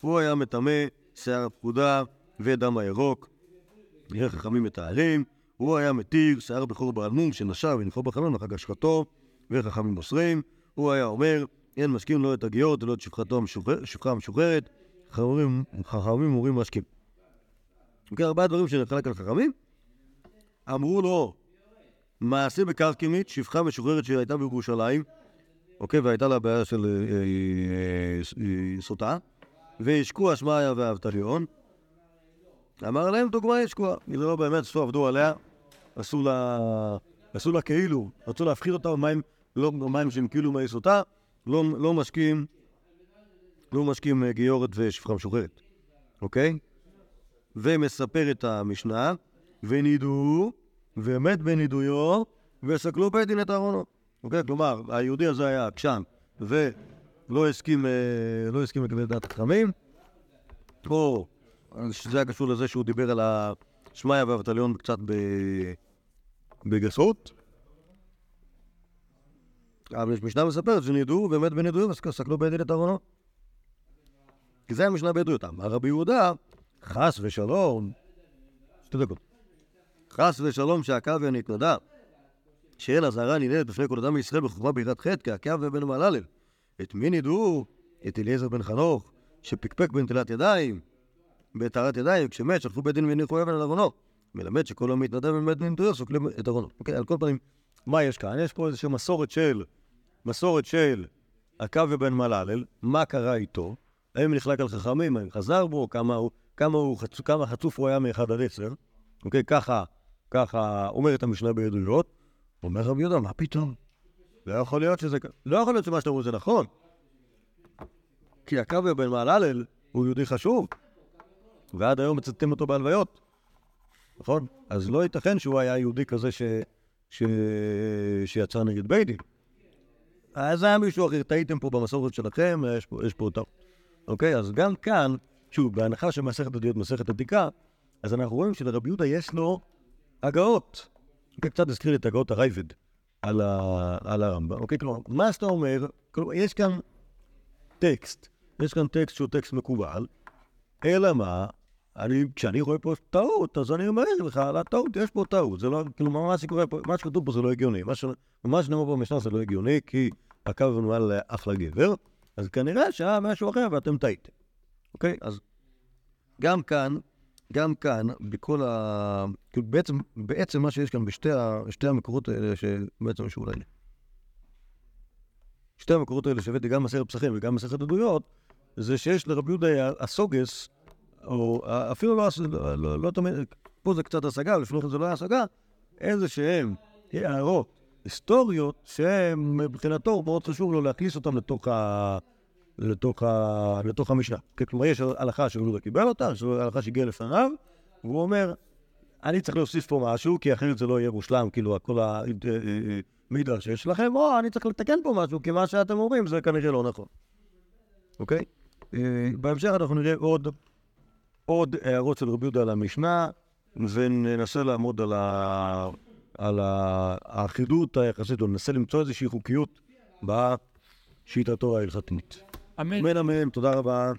הוא היה מטמא שיער הפקודה ודם הירוק, נראה חכמים מתארים, הוא היה מתיר שיער בכור בעל מום שנשב ונכור בחלון לחג השחתו, וחכמים מוסרים, הוא היה אומר, אין משקים לא את הגיות ולא את שפחתו המשוחר- שפחה המשוחררת, חכמים, חכמים אומרים משקים. אוקיי, ארבעה דברים שנחלק על חכמים. אמרו לו, מעשה בקרקמית, שפחה משוחררת שהייתה בירושלים, אוקיי, והייתה לה בעיה של אה, אה, אה, סוטה, והשקוע שמעיה ואבטליון. אמר להם דוגמה ישקוע, זה לא באמת סוף עבדו עליה, עשו לה, עשו לה כאילו, רצו להפחיד אותה במים, לא במים שהם כאילו מי סוטה, לא, לא משקים, לא משקים אה, גיורת ושפחה משוחררת, אוקיי? ומספר את המשנה, ונידו, ומת בנידויו, וסקלו בית דין את אהרונו. אוקיי? כלומר, היהודי הזה היה עקשן, ולא הסכים, אה, לא הסכים לקבל דעת החכמים, או שזה היה קשור לזה שהוא דיבר על השמעיה והאבטליון קצת. בגסות. אבל המשנה מספרת שנידו, ומת בנידויו, וסקלו בית דין את אהרונו. כי זה המשנה בעדויות. אמר רבי יהודה, חס ושלום, שתי דקות. חס ושלום שהקוויה נתנדה, שאין אזהרה ננהלת בפני כל אדם מישראל בחוכמה בירת חטא, כעקב בן מלאלל. את מי נידו? את אליעזר בן חנוך, שפקפק בנטילת ידיים, בטהרת ידיים, כשמת, שלחו בית דין והניחו אבן על ארונו. מלמד שכל המתנדב דין תויר סוקלים את ארונו. אוקיי, על כל פנים, מה יש כאן? יש פה איזושהי מסורת של, מסורת של עקביה בן מלאלל, מה קרה איתו? האם נחלק על חכמים, האם חזר בו, כמה הוא, כמה הוא. כמה חצוף הוא היה מאחד עד עשר, אוקיי, ככה, ככה אומרת המשנה בעדויות. אומר רבי יהודה, מה פתאום? לא יכול להיות שזה... לא יכול להיות שמה שאתם אומרים זה נכון. כי עקביה בן מעללל הוא יהודי חשוב, ועד היום מצטטים אותו בהלוויות, נכון? אז לא ייתכן שהוא היה יהודי כזה ש... ש... שיצא נגד בית דין. אז היה מישהו אחר, טעיתם פה במסורת שלכם, יש פה, יש פה טעות. אוקיי? אז גם כאן, שוב, בהנחה שמסכת הדיות מסכת הבדיקה, אז אנחנו רואים שלרבי יהודה יש לו הגאות. אוקיי, קצת הזכיר לי את הגאות הרייבד על, ה... על הרמב"ם. אוקיי, כלומר, מה שאתה אומר, כלומר, יש כאן טקסט, יש כאן טקסט שהוא טקסט מקובל, אלא מה, אני, כשאני רואה פה טעות, אז אני אומר לך על הטעות, יש פה טעות. זה לא, כלומר, מה שקורה פה, מה שכתוב פה זה לא הגיוני. מה, ש, מה שנאמר פה במשנה זה לא הגיוני, כי הקו מנוהל אחלה גבר, אז כנראה שהיה משהו אחר ואתם טעיתם. אוקיי? אז גם כאן, גם כאן, בכל ה... כאילו בעצם, בעצם מה שיש כאן בשתי ה, המקורות האלה, שבעצם יש אולי. שתי המקורות האלה שהבאתי, גם מסכת פסחים וגם מסכת עדויות, זה שיש לרבי יהודה הסוגס, או אפילו לא, לא, לא, לא תמיד, פה זה קצת השגה, לפני כן זה לא היה השגה, איזה שהם הערות היסטוריות שמבחינתו מאוד חשוב לו להכניס אותם לתוך, ה, לתוך, ה, לתוך המשנה. כלומר, יש הלכה שיהודה קיבל אותה, יש הלכה שהגיעה לפניו, והוא אומר, אני צריך להוסיף פה משהו, כי אחרת זה לא יהיה מושלם, כאילו, כל המידע שיש לכם, או אני צריך לתקן פה משהו, כי מה שאתם אומרים זה כנראה לא נכון. אוקיי? אה, בהמשך אנחנו נראה עוד, עוד הערות של רבי יהודה על המשנה, וננסה לעמוד על, ה, על האחידות היחסית, או ננסה למצוא איזושהי חוקיות בשיטתו ההלכתית. אמן. אמן אמן, תודה רבה.